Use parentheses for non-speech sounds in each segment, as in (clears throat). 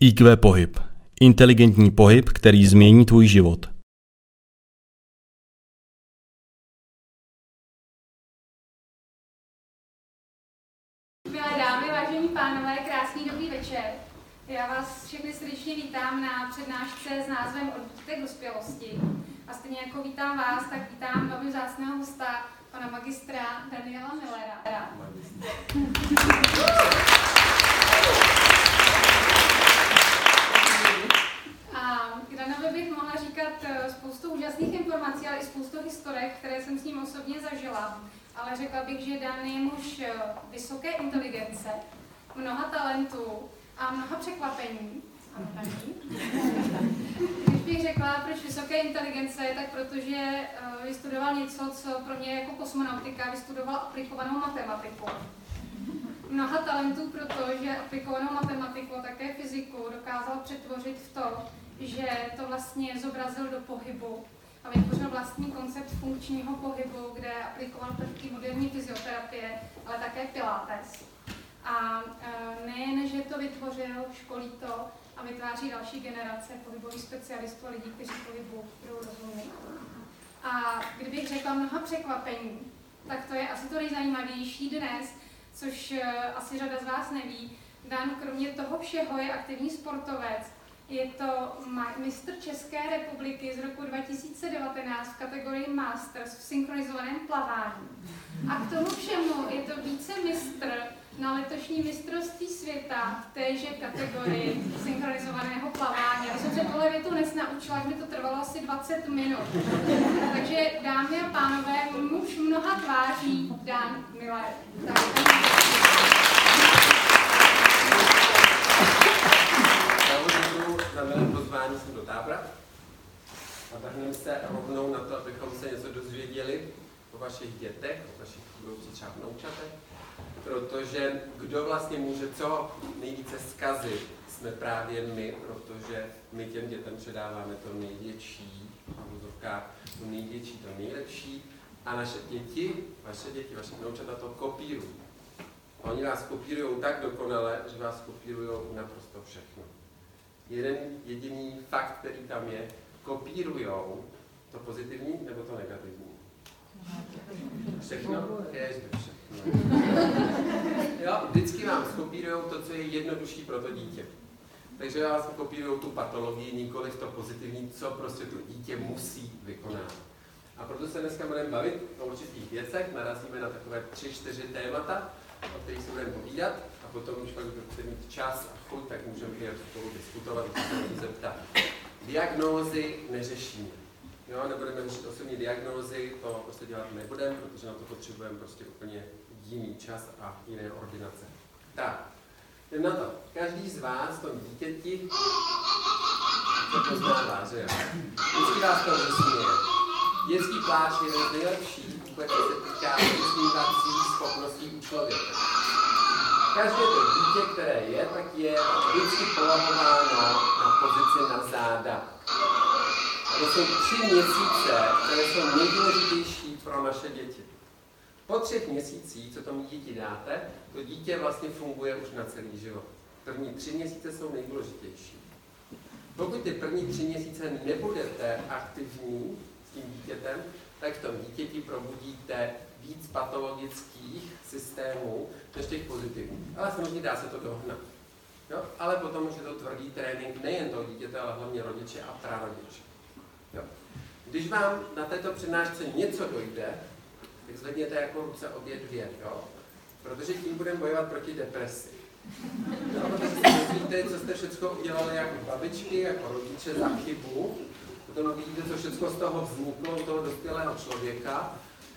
IQ pohyb. Inteligentní pohyb, který změní tvůj život. Milé dámy, vážení pánové, krásný dobrý večer. Já vás všechny srdečně vítám na přednášce s názvem Od dospělosti. A stejně jako vítám vás, tak vítám velmi vzácného hosta, pana magistra Daniela Millera. A k Danovi bych mohla říkat eh, spoustu úžasných informací, ale i spoustu historek, které jsem s ním osobně zažila. Ale řekla bych, že Dan je muž eh, vysoké inteligence, mnoha talentů a mnoha překvapení. Ano. Když bych řekla, proč vysoké inteligence, tak protože uh, vystudoval něco, co pro mě jako kosmonautika vystudoval aplikovanou matematiku. Mnoha talentů, protože aplikovanou matematiku a také fyziku dokázal přetvořit v to, že to vlastně zobrazil do pohybu a vytvořil vlastní koncept funkčního pohybu, kde aplikoval prvky moderní fyzioterapie, ale také pilates. A e, nejen, že to vytvořil, školí to a vytváří další generace pohybových specialistů a lidí, kteří pohybu budou rozumět. A kdybych řekla mnoha překvapení, tak to je asi to nejzajímavější dnes, což e, asi řada z vás neví. Dan kromě toho všeho je aktivní sportovec, je to mistr České republiky z roku 2019 v kategorii Masters v synchronizovaném plavání. A k tomu všemu je to více mistr na letošní mistrovství světa v téže kategorii synchronizovaného plavání. Já jsem se tohle větu nesnaučila, mi to trvalo asi 20 minut. Takže dámy a pánové, muž mnoha tváří Dan Miller. Tak, na milé pozvání jsem do tábora a vrhneme se rovnou na to, abychom se něco dozvěděli o vašich dětech, o vašich budoucích třeba vnoučatech, protože kdo vlastně může co nejvíce zkazit, jsme právě my, protože my těm dětem předáváme to největší, a to největší, to nejlepší, a naše děti, vaše děti, vaše vnoučata to kopírují. Oni vás kopírují tak dokonale, že vás kopírují naprosto všechno jeden jediný fakt, který tam je, kopírujou to pozitivní nebo to negativní. Všechno? Ježiš, všechno. Jo, vždycky vám skopírujou to, co je jednodušší pro to dítě. Takže vás kopírují tu patologii, nikoli to pozitivní, co prostě to dítě musí vykonávat. A proto se dneska budeme bavit o určitých věcech, narazíme na takové tři, čtyři témata, o kterých se budeme povídat potom, když pak budete mít čas a chuť, tak můžeme i spolu diskutovat, když se zeptat. Diagnózy neřešíme. Jo, nebudeme řešit osobní diagnózy, to prostě dělat nebudeme, protože na to potřebujeme prostě úplně jiný čas a jiné ordinace. Tak, jdem na to. Každý z vás, tom dítěti, to poznává, že jo? Vždycky vás to vysměje. Dětský pláč je nejlepších, vůbec se týká usmívacích schopností u člověka každé to dítě, které je, tak je vždycky polahováno na pozici na záda. A to jsou tři měsíce, které jsou nejdůležitější pro naše děti. Po třech měsících, co tomu dítě dáte, to dítě vlastně funguje už na celý život. První tři měsíce jsou nejdůležitější. Pokud ty první tři měsíce nebudete aktivní s tím dítětem, tak v tom dítěti probudíte víc patologických systémů než těch pozitivních. Ale samozřejmě dá se to dohnat. Jo? Ale potom už je to tvrdý trénink nejen toho dítěte, ale hlavně rodiče a prarodiče. Jo? Když vám na této přednášce něco dojde, tak zvedněte jako ruce obě dvě, jo? protože tím budeme bojovat proti depresi. Jo, protože si myslíte, co jste všechno udělali jako babičky, jako rodiče za chybu, potom vidíte, co všechno z toho vzniklo, u toho dospělého člověka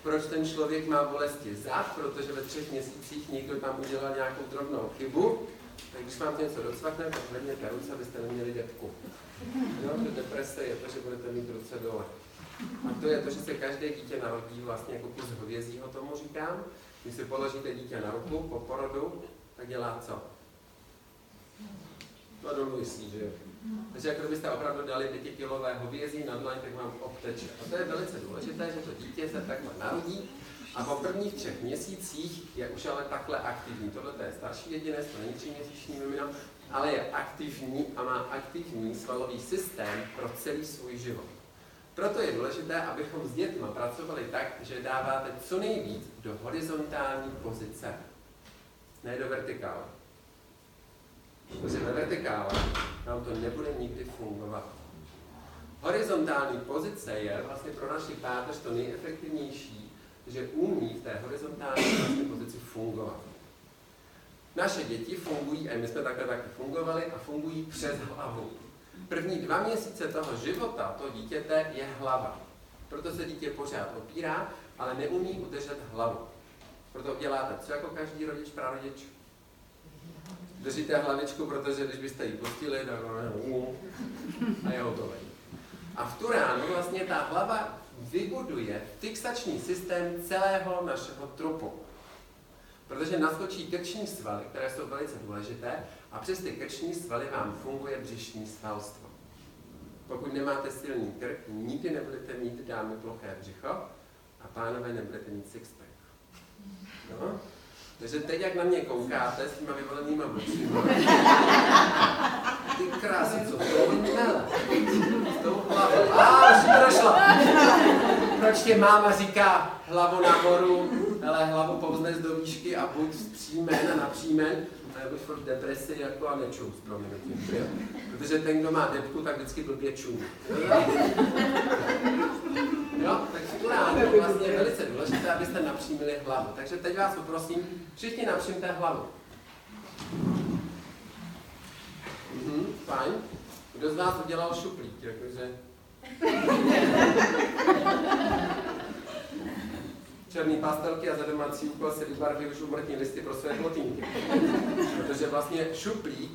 proč ten člověk má bolesti zad, protože ve třech měsících někdo tam udělal nějakou drobnou chybu, tak když vám něco docvakne, tak zvedněte ruce, abyste neměli depku. Jo, že deprese je to, že budete mít ruce dole. A to je to, že se každé dítě narodí vlastně jako kus hovězího, tomu říkám. Když si položíte dítě na ruku po porodu, tak dělá co? To dolů myslí, že jo? Takže jako kdybyste opravdu dali pětikilové hovězí na dlaň, tak vám obteče. A to je velice důležité, že to dítě se takhle narodí A po prvních třech měsících je už ale takhle aktivní. Tohle je starší jedinec, to není tříměsíční mimino, ale je aktivní a má aktivní svalový systém pro celý svůj život. Proto je důležité, abychom s dětmi pracovali tak, že dáváte co nejvíc do horizontální pozice, ne do vertikále. Protože ve vertikále nám to nebude nikdy fungovat. Horizontální pozice je vlastně pro naši páteř to nejefektivnější, že umí v té horizontální vlastně pozici fungovat. Naše děti fungují, a my jsme takhle taky fungovali, a fungují přes hlavu. První dva měsíce toho života toho dítěte je hlava. Proto se dítě pořád opírá, ale neumí udržet hlavu. Proto děláte co jako každý rodič, prarodič? Držíte hlavičku, protože když byste ji pustili, tak a je hotové. A v tu ránu vlastně ta hlava vybuduje fixační systém celého našeho trupu. Protože naskočí krční svaly, které jsou velice důležité, a přes ty krční svaly vám funguje břišní svalstvo. Pokud nemáte silný krk, nikdy nebudete mít dámy ploché břicho a pánové nebudete mít sixpack. No? Takže teď, jak na mě koukáte s těma vyvolenýma očima, ty krásy, co to mele, s tou hlavou. A, už došlo. Proč tě máma říká hlavu nahoru, ale hlavu povzneš do výšky a buď přímen a napřímen, nebo furt depresi jako a nečum s proměnutím. Protože ten, kdo má depku, tak vždycky blbě čum. Jo, tak tu ráno vlastně je velice důležité, abyste napřímili hlavu. Takže teď vás poprosím, všichni napřímte hlavu. Mhm, fajn. Kdo z vás udělal šuplík, jakože... Černý pastelky a za domácí úkol si vybarví už umrtní listy pro své plotínky. (laughs) Protože vlastně šuplík,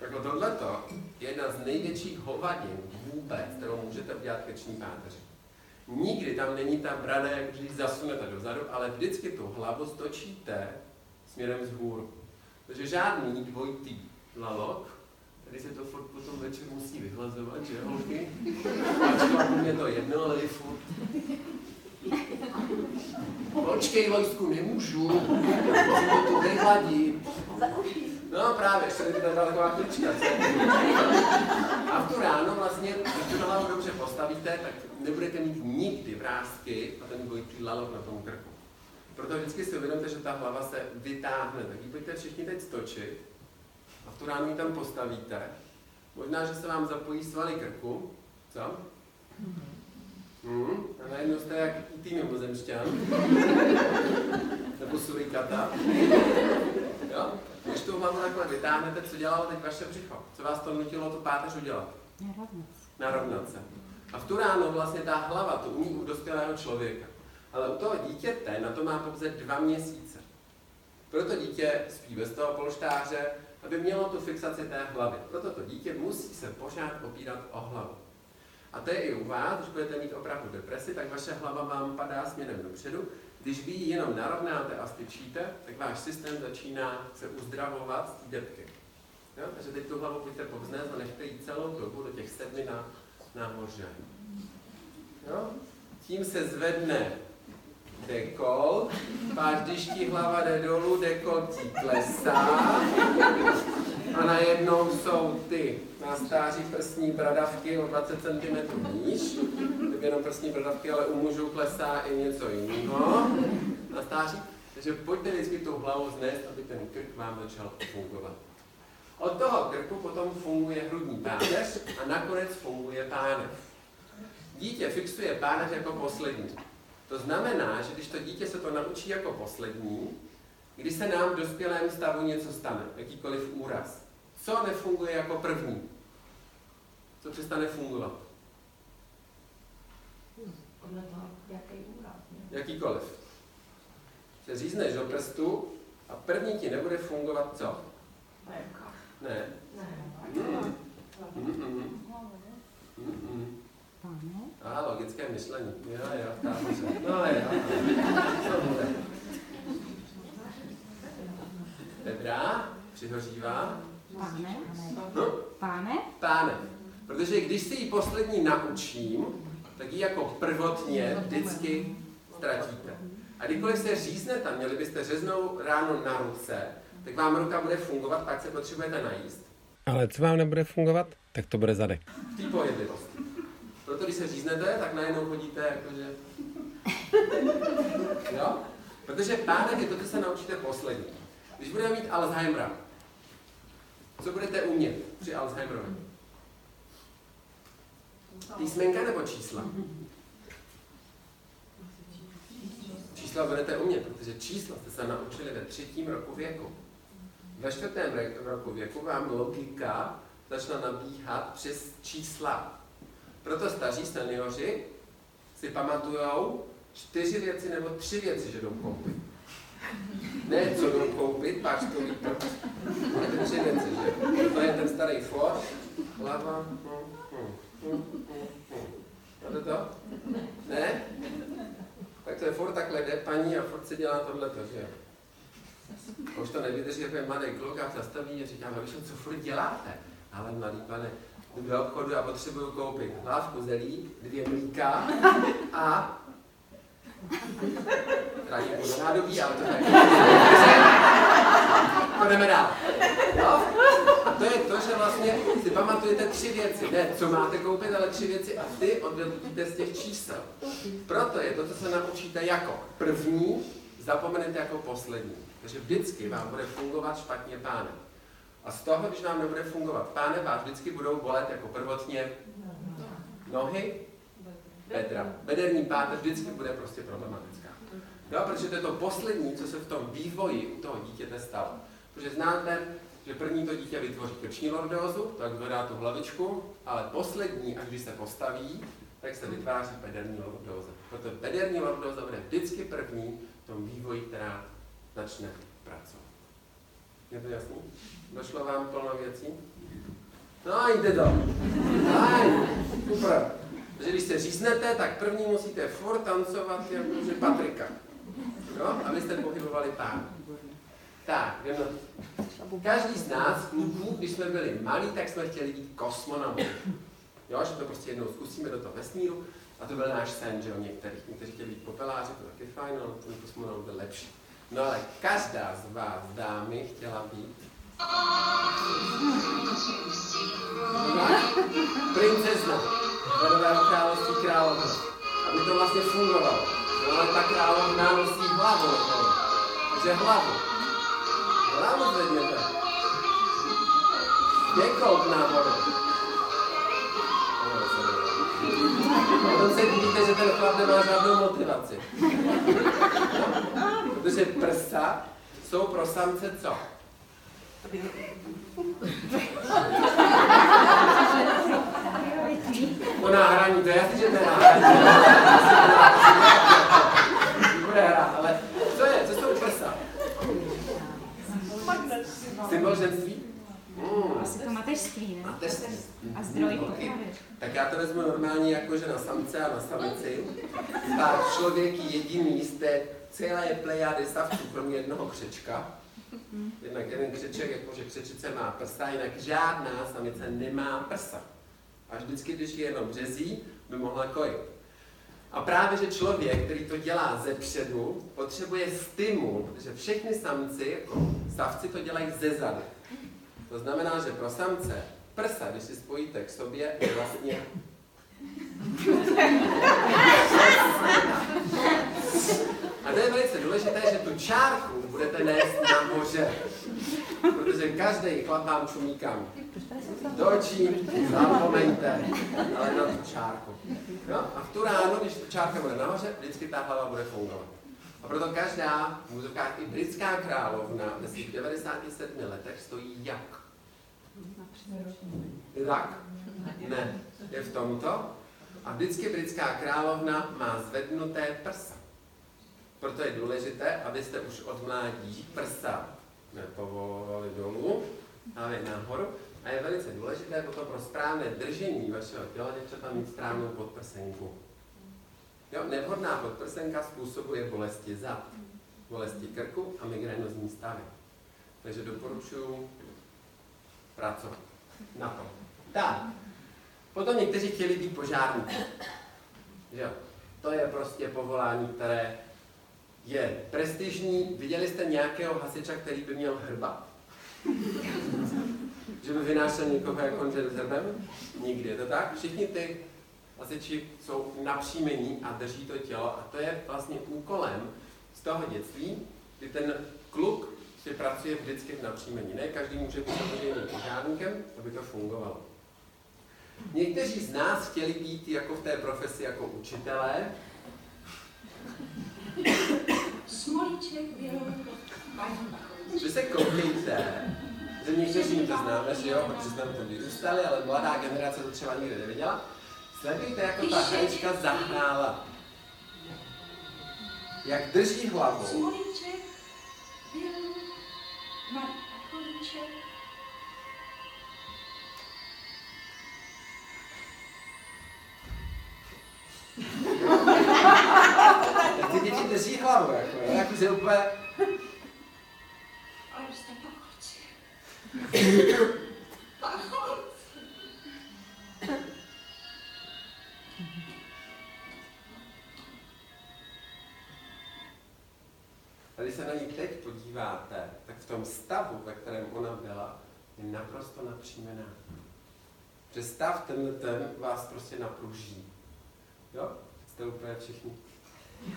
jako tohleto, je jedna z největších hovadin vůbec, kterou můžete udělat keční páteři. Nikdy tam není ta brada, jak když zasunete dozadu, ale vždycky tu hlavu stočíte směrem vzhůru. Takže žádný dvojitý lalok, tady se to furt potom večer musí vyhlazovat, že holky? (laughs) Ačkoliv mě to jedno, ale je furt. Počkej, vojsku, nemůžu, musím to tu vyhladit. No právě, ještě to byla taková klička. A v tu ráno vlastně, když tu hlavu dobře postavíte, tak nebudete mít nikdy vrázky a ten dvojitý lalok na tom krku. Proto vždycky si uvědomte, že ta hlava se vytáhne. Tak ji pojďte všichni teď stočit a v tu ránu ji tam postavíte. Možná, že se vám zapojí svaly krku. Co? Hmm. A najednou jste jak tý mimozemšťan. (laughs) Nebo surikata. Jo? Když tu hlavu takhle vytáhnete, co dělalo teď vaše břicho? Co vás to nutilo tu páteř udělat? Narovnat se. A v tu ráno vlastně ta hlava to umí u dospělého člověka. Ale u toho dítěte na to má pouze dva měsíce. Proto dítě spí bez toho polštáře, aby mělo tu fixaci té hlavy. Proto to dítě musí se pořád opírat o hlavu. A to je i u vás, když budete mít opravdu depresi, tak vaše hlava vám padá směrem dopředu. Když vy ji jenom narovnáte a styčíte, tak váš systém začíná se uzdravovat z té depky. Jo? Takže teď tu hlavu pojďte povznést a nechte ji celou dobu do těch sedmi na, nahoře. Jo? Tím se zvedne dekol, pak když ti hlava jde dolů, dekol ti klesá a najednou jsou ty na stáří prsní bradavky o 20 cm níž, jenom prsní bradavky, ale u mužů klesá i něco jiného na stáří. Takže pojďte vždycky tu hlavu znést, aby ten krk vám začal fungovat. Od toho krku potom funguje hrudní páteř a nakonec funguje pánev. Dítě fixuje pánev jako poslední. To znamená, že když to dítě se to naučí jako poslední, když se nám v dospělém stavu něco stane, jakýkoliv úraz, co nefunguje jako první? Co přestane fungovat? Podle toho, jaký úraz. Jakýkoliv. Se řízneš do prstu a první ti nebude fungovat co? Ne. Ne. Mm. Mm-mm. Mm-mm. A logické myšlení. Jo, jo, chápu se. No jo. Co bude? Dobrá, přihořívá. Páne? No, Páne? páne. Protože když si ji poslední naučím, tak ji jako prvotně vždycky ztratíte. A kdykoliv se říznete, měli byste řeznou ráno na ruce, tak vám ruka bude fungovat, pak se potřebujete najíst. Ale co vám nebude fungovat, tak to bude zadek. V té pohyblivosti. Proto když se říznete, tak najednou chodíte jakože... Jo? Protože pánek je to, co se naučíte poslední. Když budeme mít Alzheimera, co budete umět při Alzheimerovi? Písmenka nebo čísla? Čísla budete umět, protože čísla jste se naučili ve třetím roku věku. Ve čtvrtém roku věku vám logika začala nabíhat přes čísla. Proto staří seniori si pamatujou čtyři věci nebo tři věci, že jdou koupit. Ne, co jdou koupit, páč to líto. Ale ty tři věci, že? To je ten starý Ford, hlava, hm, hm, hm, hm. hm. to? Ne? Tak to je Ford takhle jde paní a Ford si dělá tohleto, že už to nevydrží, jako je mladý kluk a zastaví a říká, no co furt děláte? Ale mladý pane, jdu do obchodu a potřebuju koupit hlávku zelí, dvě mlíka a Rádi budu nádobí, ale to ne. Půjdeme dál. Jo? A to je to, že vlastně si pamatujete tři věci. Ne, co máte koupit, ale tři věci a ty odvedíte z těch čísel. Proto je to, co se naučíte jako první, zapomenete jako poslední. Takže vždycky vám bude fungovat špatně páne. A z toho, když vám nebude fungovat páne, vás vždycky budou bolet jako prvotně nohy, bedra. Bederní páteř vždycky bude prostě problematická. Jo, protože to je to poslední, co se v tom vývoji u toho dítěte stalo. Protože znáte, že první to dítě vytvoří krční lordózu, tak zvedá tu hlavičku, ale poslední, až když se postaví, tak se vytváří pederní lordóza. Proto pederní lordóza bude vždycky první v tom vývoji, která začne pracovat. Je to jasný? Došlo vám plno věcí? No, jde to. Fajn, super. Protože když se říznete, tak první musíte furt tancovat že Patrika. Jo? Abyste pohybovali pán. Tak, jdeme. Každý z nás, kluků, když jsme byli malí, tak jsme chtěli být kosmonauty. Jo, že to prostě jednou zkusíme do toho vesmíru. A to byl náš sen, že jo, některých. Někteří chtěli být popeláři, to taky fajn, ale ten kosmonaut byl lepší. No ale každá z vás, dámy, chtěla být princezna Hledového království královna. Aby to vlastně fungovalo. No ale ta královna nosí hlavu Takže hlavu. Hlavu zvedněte. Děkout nahoru. Potom se divíte, že ten chlap nemá žádnou motivaci. Protože prsa jsou pro samce co? To náhraní, to je jasný, že to je náhraní. Bude hrát, ale co je, co jsou prsa? Symbol ženství? Mm. Asi to mateřství, ne? Mateřství. A zdroj okay. Tak já to vezmu normálně jako, že na samce a na samici. A člověk jediný z té celé plejady savců, kromě jednoho křečka. Jednak jeden křeček, jakože křečice má prsa, jinak žádná samice nemá prsa. A vždycky, když je jenom březí, by mohla kojit. A právě, že člověk, který to dělá ze předu, potřebuje stimul, protože všechny samci, jako savci, to dělají ze zadu. To znamená, že pro samce prsa, když si spojíte k sobě, je vlastně a to je velice důležité, že tu čárku budete nést nahoře. Protože každý chlap vám čumí kam. Do očí, zapomeňte, ale na tu čárku. No, a v tu ránu, když ta čárka bude nahoře, vždycky ta hlava bude fungovat. A proto každá, v i britská královna ve svých 97 letech stojí jak? Tak? Ne. Je v tomto. A vždycky britská královna má zvednuté prsa. Proto je důležité, abyste už od mládí prsa nepovolovali dolů, ale nahoru. A je velice důležité potom pro správné držení vašeho těla děvčata mít správnou podprsenku. Jo, nevhodná podprsenka způsobuje bolesti zad, bolesti krku a migrénozní stavy. Takže doporučuji pracovat na tom. Tak, potom někteří chtěli být požárníky. Jo, to je prostě povolání, které je prestižní. Viděli jste nějakého hasiča, který by měl hrba? (laughs) že by vynášel někoho jako s hrbem? Nikdy, je to tak? Všichni ty hasiči jsou napříjmení a drží to tělo a to je vlastně úkolem z toho dětství, kdy ten kluk si pracuje vždycky v napříjmení. Ne každý může být samozřejmě požárníkem, aby to fungovalo. Někteří z nás chtěli být jako v té profesi jako učitelé. Smolíček byl Že se koukejte, že někteří to známe, že jo, protože jsme to vyrůstali, ale mladá generace to třeba nikdy neviděla. Sledujte, jako ta herečka zahrála. Jak drží hlavu. Jak ty děti drží hlavu, jako, jo, jako že úplně... Ale jste (coughs) se na ní teď podíváte, tak v tom stavu, ve kterém ona byla, je naprosto napřímená. Že stav ten vás prostě napruží. Jo? Jste úplně všichni. (laughs)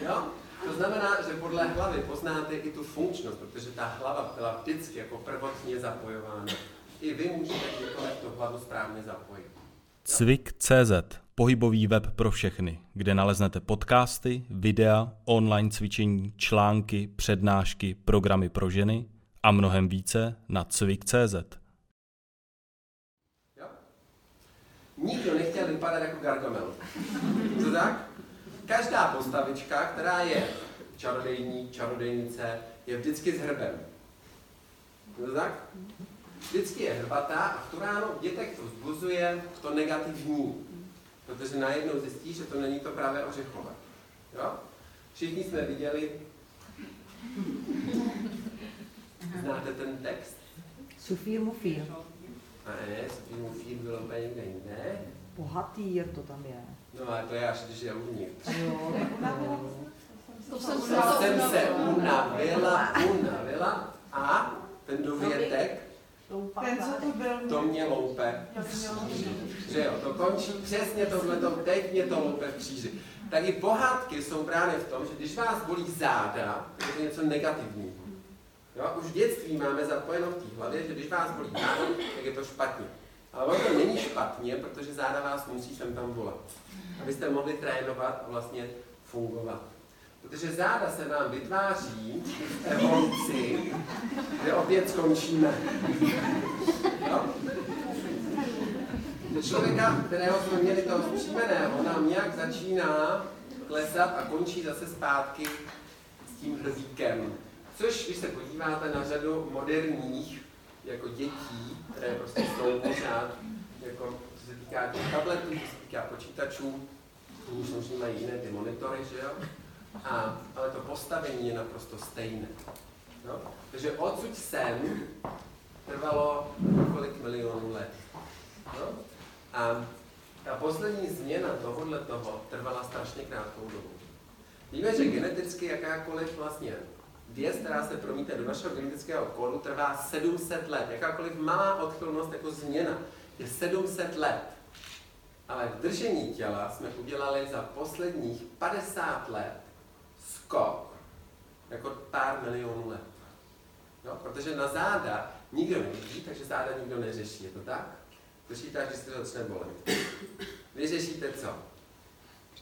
jo? To znamená, že podle hlavy poznáte i tu funkčnost, protože ta hlava byla vždycky jako prvotně zapojována. I vy můžete tu hlavu správně zapojit. Cvik.cz Pohybový web pro všechny, kde naleznete podcasty, videa, online cvičení, články, přednášky, programy pro ženy a mnohem více na cvik.cz. Nikdo nechtěl vypadat jako Gargamel. Co tak? Každá postavička, která je čarodejník, čarodejnice, je vždycky s hrbem. Co tak? Vždycky je hrbatá a v tu ráno v dětech to vzbuzuje to negativní. Protože najednou zjistí, že to není to právě ořechové. Jo? Všichni jsme viděli, znáte ten text? Sufír Mufír. A ne, Sofínu Fíl bylo úplně někde jinde. Bohatýr to tam je. No ale to je až, když je uvnitř. Jo, tak To jsem se Já jsem se unavila, unavila a ten dovětek, Ten, co to byl? to mě loupe v kříži. Že jo, to končí přesně tohleto, teď mě to loupe v kříži. Tak i pohádky jsou brány v tom, že když vás bolí záda, je to něco negativního. Jo, už v dětství máme zapojeno v té hlavě, že když vás bolí záda, tak je to špatně. Ale ono to není špatně, protože záda vás musí sem tam volat. Abyste mohli trénovat a vlastně fungovat. Protože záda se nám vytváří v evoluci, kde opět skončíme. Že člověka, kterého jsme měli toho zpříjmeného, nám nějak začíná klesat a končí zase zpátky s tím hrdíkem. Což, když se podíváte na řadu moderních jako dětí, které prostě jsou pořád, jako co se týká těch tabletů, co se týká počítačů, už samozřejmě mají jiné ty monitory, že jo? A, ale to postavení je naprosto stejné. Jo? Takže odsud sem trvalo několik milionů let. Jo? A ta poslední změna tohohle toho trvala strašně krátkou dobu. Víme, že geneticky jakákoliv vlastně věc, která se promítne do našeho genetického kódu, trvá 700 let. Jakákoliv malá odchylnost jako změna je 700 let. Ale držení těla jsme udělali za posledních 50 let skok jako pár milionů let. Jo? Protože na záda nikdo nevidí, takže záda nikdo neřeší. Je to tak? Řešíte, že se to začne bolet. Vy řešíte co?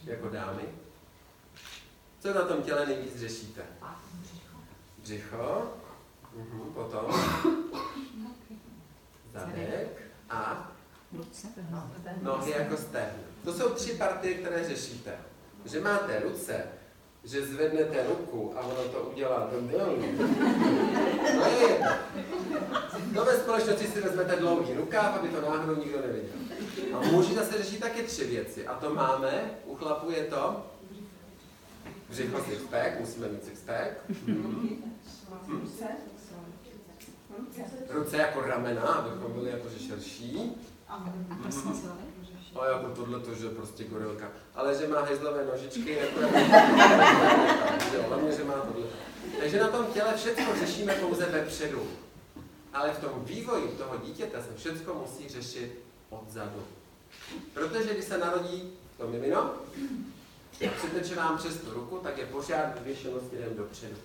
Jako dámy? Co na tom těle nejvíc řešíte? Břicho. Mhm, potom. Zadek. A nohy jako stehna. To jsou tři partie, které řešíte. Že máte ruce, že zvednete ruku a ono to udělá dum. No je jedno. To ve společnosti si vezmete dlouhý rukáv, aby to náhodou nikdo neviděl. A muži zase řeší taky tři věci. A to máme, u chlapů je to břicho sixpack, musíme mít sixpack. Ruce jako ramena, abychom byli jakože širší. A? A jako tohle to, že prostě gorilka. Ale že má hezlové nožičky, jako že hlavně, že má tohle. Takže na tom těle všechno řešíme pouze vepředu. Ale v tom vývoji toho dítěte se všechno musí řešit odzadu. Protože když se narodí to mimino, přiteče vám přes tu ruku, tak je pořád vyvěšeno směrem dopředu.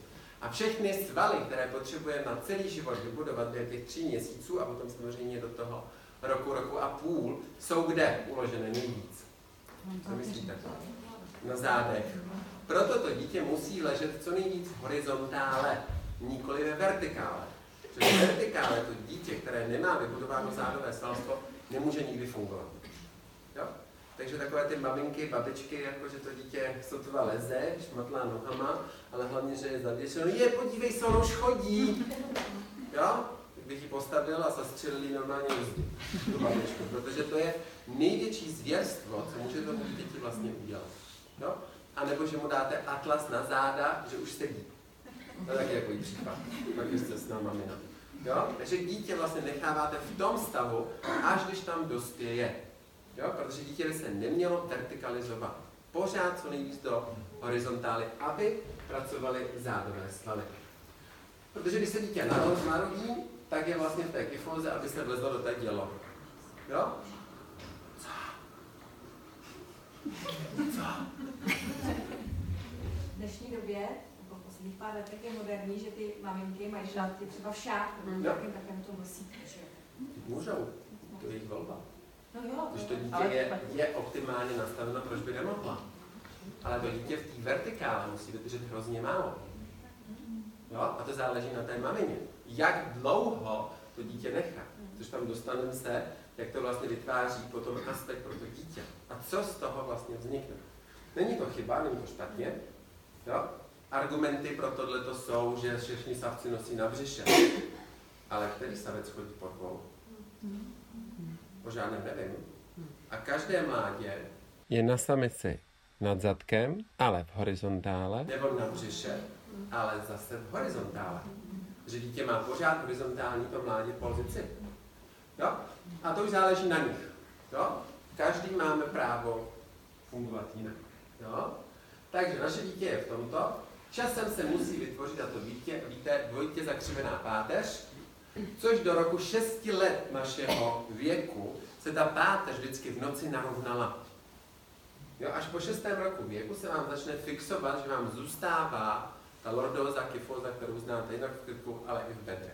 A všechny svaly, které potřebujeme na celý život vybudovat během těch tří měsíců a potom samozřejmě do toho roku, roku a půl, jsou kde uložené nejvíc? Co myslíte? Na zádech. Proto to dítě musí ležet co nejvíc horizontále, nikoli ve vertikále. Protože vertikále to dítě, které nemá vybudováno zádové svalstvo, nemůže nikdy fungovat. Jo? Takže takové ty maminky, babičky, jako že to dítě sotva leze, šmatlá nohama, ale hlavně, že je zavěšeno. Je, podívej se, on už chodí. Jo? Tak bych ji postavil a zastřelili normálně jízdy, protože to je největší zvěrstvo, co může tomu dítěti vlastně udělat. Jo? A nebo, že mu dáte atlas na záda, že už sedí. To je taky jako případ, pak jste s náma mamina. Jo? Takže dítě vlastně necháváte v tom stavu, až když tam dospěje. Jo? Protože dítě by se nemělo vertikalizovat. Pořád co nejvíc do horizontály, aby pracovaly zádové svaly. Protože když se dítě narodí, tak je vlastně v té kyfóze, aby se vlezlo do té dělo. Jo? Co? Co? V dnešní době, nebo v posledních pár letech je moderní, že ty maminky mají šátky třeba v šátku, nějakým takovém tom nosíku, že. Můžou. To je jejich volba. No jo, Když to dítě Ale- je, je optimálně nastaveno, proč by nemohla? Ale to dítě v té vertikále musí vydržet hrozně málo. Jo? A to záleží na té mamině. Jak dlouho to dítě nechá. Což tam dostaneme se, jak to vlastně vytváří potom aspekt pro to dítě. A co z toho vlastně vznikne. Není to chyba, není to špatně. Jo? Argumenty pro tohle jsou, že všichni savci nosí na břiše. Ale který savec chodí pod dvou? O žádném nevím. A každé mládě je na samici nad zadkem, ale v horizontále, nebo na břiše, ale zase v horizontále. Že dítě má pořád horizontální to mládě pozici. Jo? A to už záleží na nich. Jo? Každý máme právo fungovat jinak. Jo? Takže naše dítě je v tomto. Časem se musí vytvořit, a to víte, víte dvojitě zakřivená páteř, což do roku 6 let našeho věku se ta páteř vždycky v noci narovnala. Jo, až po šestém roku věku se vám začne fixovat, že vám zůstává ta lordóza, kyfóza, kterou znáte jinak v krku, ale i v bedre.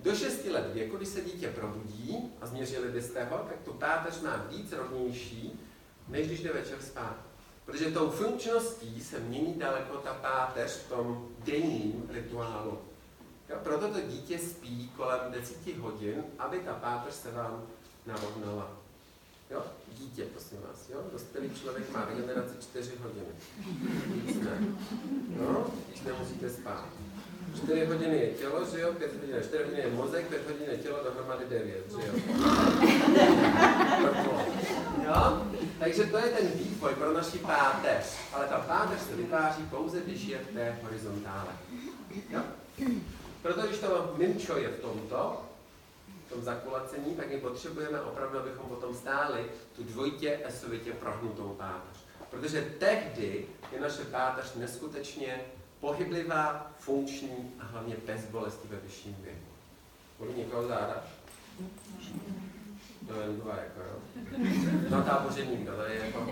Do 6 let věku, když se dítě probudí a změřili byste ho, tak tu páteř má víc rovnější, než když jde večer spát. Protože tou funkčností se mění daleko ta páteř v tom denním rituálu. Jo, proto to dítě spí kolem 10 hodin, aby ta páteř se vám narovnala. Jo? Dítě, prosím vás. Jo? Dospělý člověk má regeneraci 4 hodiny. Víc ne. No, když nemusíte spát. 4 hodiny je tělo, že jo? 5 hodin, 4 hodiny je mozek, 5 hodin je tělo, dohromady 9, že jo? jo? Takže to je ten vývoj pro naši páteř. Ale ta páteř se vytváří pouze, když je v té horizontále. Jo? Proto když to mimčo je v tomto, tom zakulacení, tak my potřebujeme opravdu, abychom potom stáli tu dvojitě esovitě prohnutou páteř. Protože tehdy je naše páteř neskutečně pohyblivá, funkční a hlavně bez bolesti ve vyšším věku. Bolí někoho záda? No dva, jako jo. No táboře nikdo, to je jako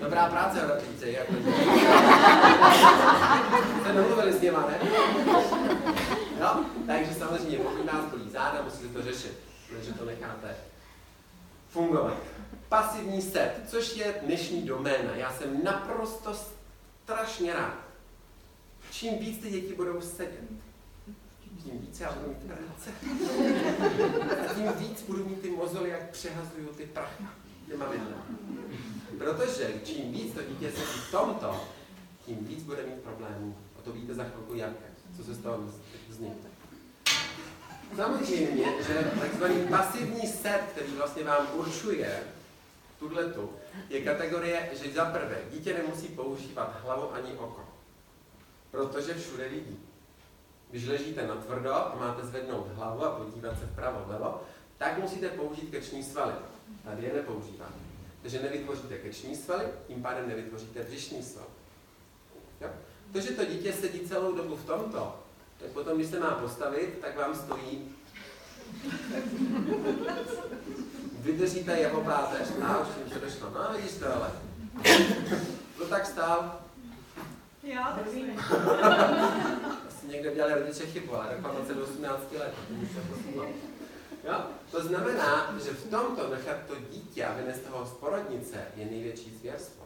dobrá práce Ratlíce, jako. (laughs) Jste nemluvili s něma, ne? Jo? Takže samozřejmě, pokud nás bolí záda, musíte to řešit, protože to necháte fungovat. Pasivní set, což je dnešní doména. Já jsem naprosto strašně rád. Čím víc ty děti budou sedět, tím víc já budu mít práce. Tím víc budu mít ty mozoly, jak přehazuju ty prachy těma vidlem. Protože čím víc to dítě sedí v tomto, tím víc bude mít problémů. A to víte za chvilku jaké. Co se z toho vznikne. Samozřejmě, že takzvaný pasivní set, který vlastně vám určuje tuhletu, je kategorie, že za prvé dítě nemusí používat hlavu ani oko. Protože všude vidí. Když ležíte na tvrdo a máte zvednout hlavu a podívat se vpravo vlevo, tak musíte použít krční svaly. Tady je nepoužíváte. Takže nevytvoříte krční svaly, tím pádem nevytvoříte břišní sval. Jo? To, že to dítě sedí celou dobu v tomto, tak potom, když se má postavit, tak vám stojí. Vydržíte jeho páteř. A už jsem se došlo. No, vidíš to ale. No tak stál. Já, (laughs) Asi někde dělali rodiče chybu, ale reklamace do 18 let. Jo? To znamená, že v tomto nechat to dítě a vynést toho z porodnice je největší zvěrstvo.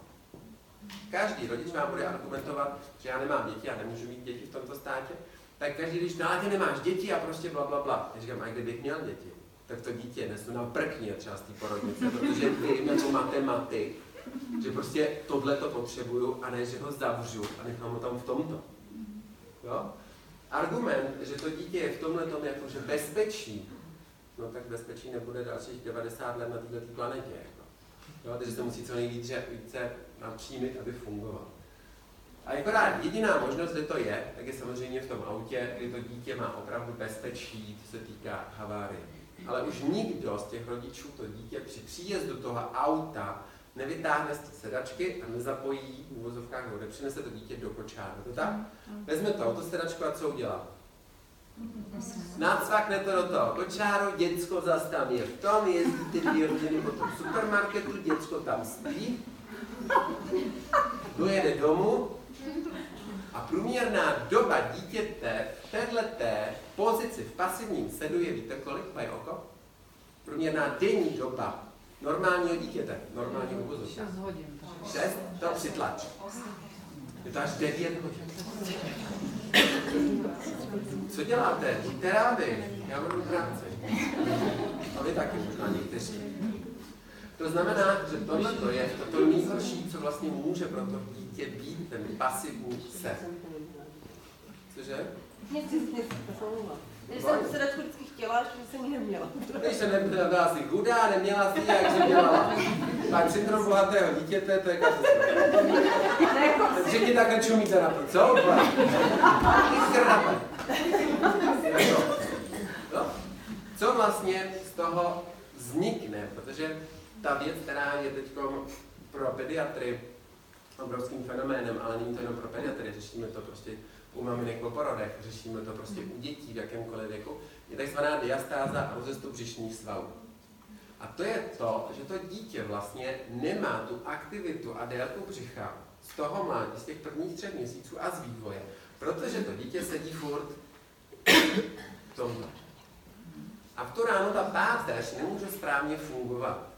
Každý rodič vám bude argumentovat, že já nemám děti, já nemůžu mít děti v tomto státě, tak každý, když na ty nemáš děti a prostě bla, bla, bla. Já říkám, a kdybych měl děti, tak to dítě nesu na prkně třeba z té porodnice, protože vím jako matematik, že prostě tohle to potřebuju a ne, že ho zavřu a nechám ho tam v tomto. Jo? Argument, že to dítě je v tomhle tom jakože bezpečí, no tak bezpečí nebude dalších 90 let na této planetě. Jako. Jo? Takže se musí co nejvíce více napřímit, aby fungoval. A akorát jediná možnost, kde to je, tak je samozřejmě v tom autě, kdy to dítě má opravdu bezpečí, co se týká havárie. Ale už nikdo z těch rodičů to dítě při příjezdu toho auta nevytáhne z té sedačky a nezapojí v uvozovkách nebo nepřinese to dítě do kočáru. To tak? Vezme to autosedačku a co udělá? Nacvakne to do toho kočáru, děcko zas tam je v tom, jezdíte dvě hodiny po tom supermarketu, děcko tam spí, dojede domů a průměrná doba dítěte v této pozici v pasivním sedu je, víte kolik, mají oko? Průměrná denní doba normálního dítěte, normálního uvozovka. 6 hodin. 6, to přitlač. Je to až 9 hodin. Co děláte? Buďte rádi, já budu v práci. A vy taky možná někteří. To znamená, že tohle to je to, to nejhorší, co vlastně může pro to dítě být ten pasivní se. Cože? Když jsem sedačku vždycky chtěla, že jsem ji neměla. Když se nebyla si chudá, neměla si jak dělala. Tak syndrom bohatého dítěte, to je katastrofa. Všichni takhle čumíte na to, co? No. Co vlastně z toho vznikne? Protože ta věc, která je teď pro pediatry obrovským fenoménem, ale není to jenom pro pediatry, řešíme to prostě u maminek po porodech, řešíme to prostě u dětí v jakémkoliv věku, je takzvaná diastáza a rozestup břišních svalů. A to je to, že to dítě vlastně nemá tu aktivitu a délku břicha z toho mládí, z těch prvních třech měsíců a z vývoje, protože to dítě sedí furt v tomto. A v tu ráno ta páteř nemůže správně fungovat.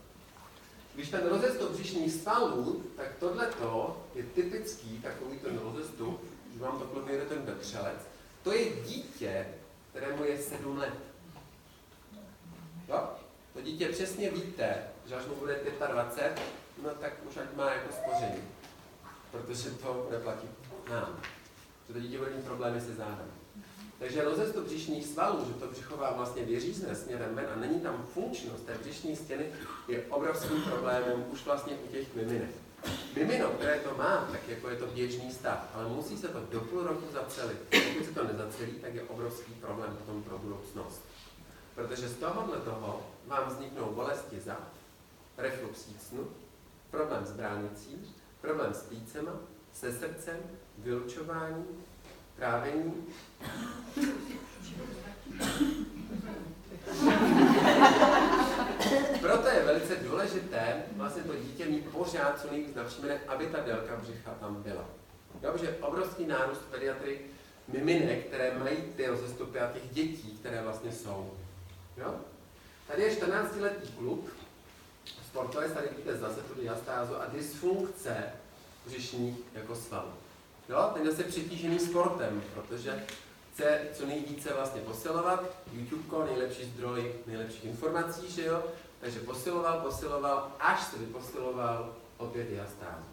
Když ten rozestup břišních svalů, tak tohleto je typický takový ten rozestup, že vám takhle vyjede ten vetřelec, to je dítě, kterému je sedm let. Jo? To dítě přesně víte, že až mu bude 25, no tak už ať má jako spoření. Protože to neplatí nám. Že to dítě bude mít problémy se zádem. Takže rozestup břišních svalů, že to břichová vlastně věřízne směrem ven a není tam funkčnost té břišní stěny, je obrovským problémem už vlastně u těch miminek. Mimino, které to má, tak jako je to běžný stav, ale musí se to do půl roku zacelit. Pokud se to nezacelí, tak je obrovský problém potom pro budoucnost. Protože z tohohle toho vám vzniknou bolesti za reflux snu, problém s bránicí, problém s plícema, se srdcem, vylučování, trávení. Proto je velice důležité vlastně to dítě mít pořád co nejvíc napřímené, aby ta délka břicha tam byla. Jo, protože obrovský nárůst pediatry miminek, které mají ty rozestupy a těch dětí, které vlastně jsou. Jo? Tady je 14-letý kluk, sportovec, tady vidíte zase tu diastázu a dysfunkce břišních jako svalů. Jo? Ten je zase přetížený sportem, protože chce co nejvíce vlastně posilovat. YouTube, nejlepší zdroj nejlepších informací, že jo? Takže posiloval, posiloval, až se vyposiloval opět diastázu.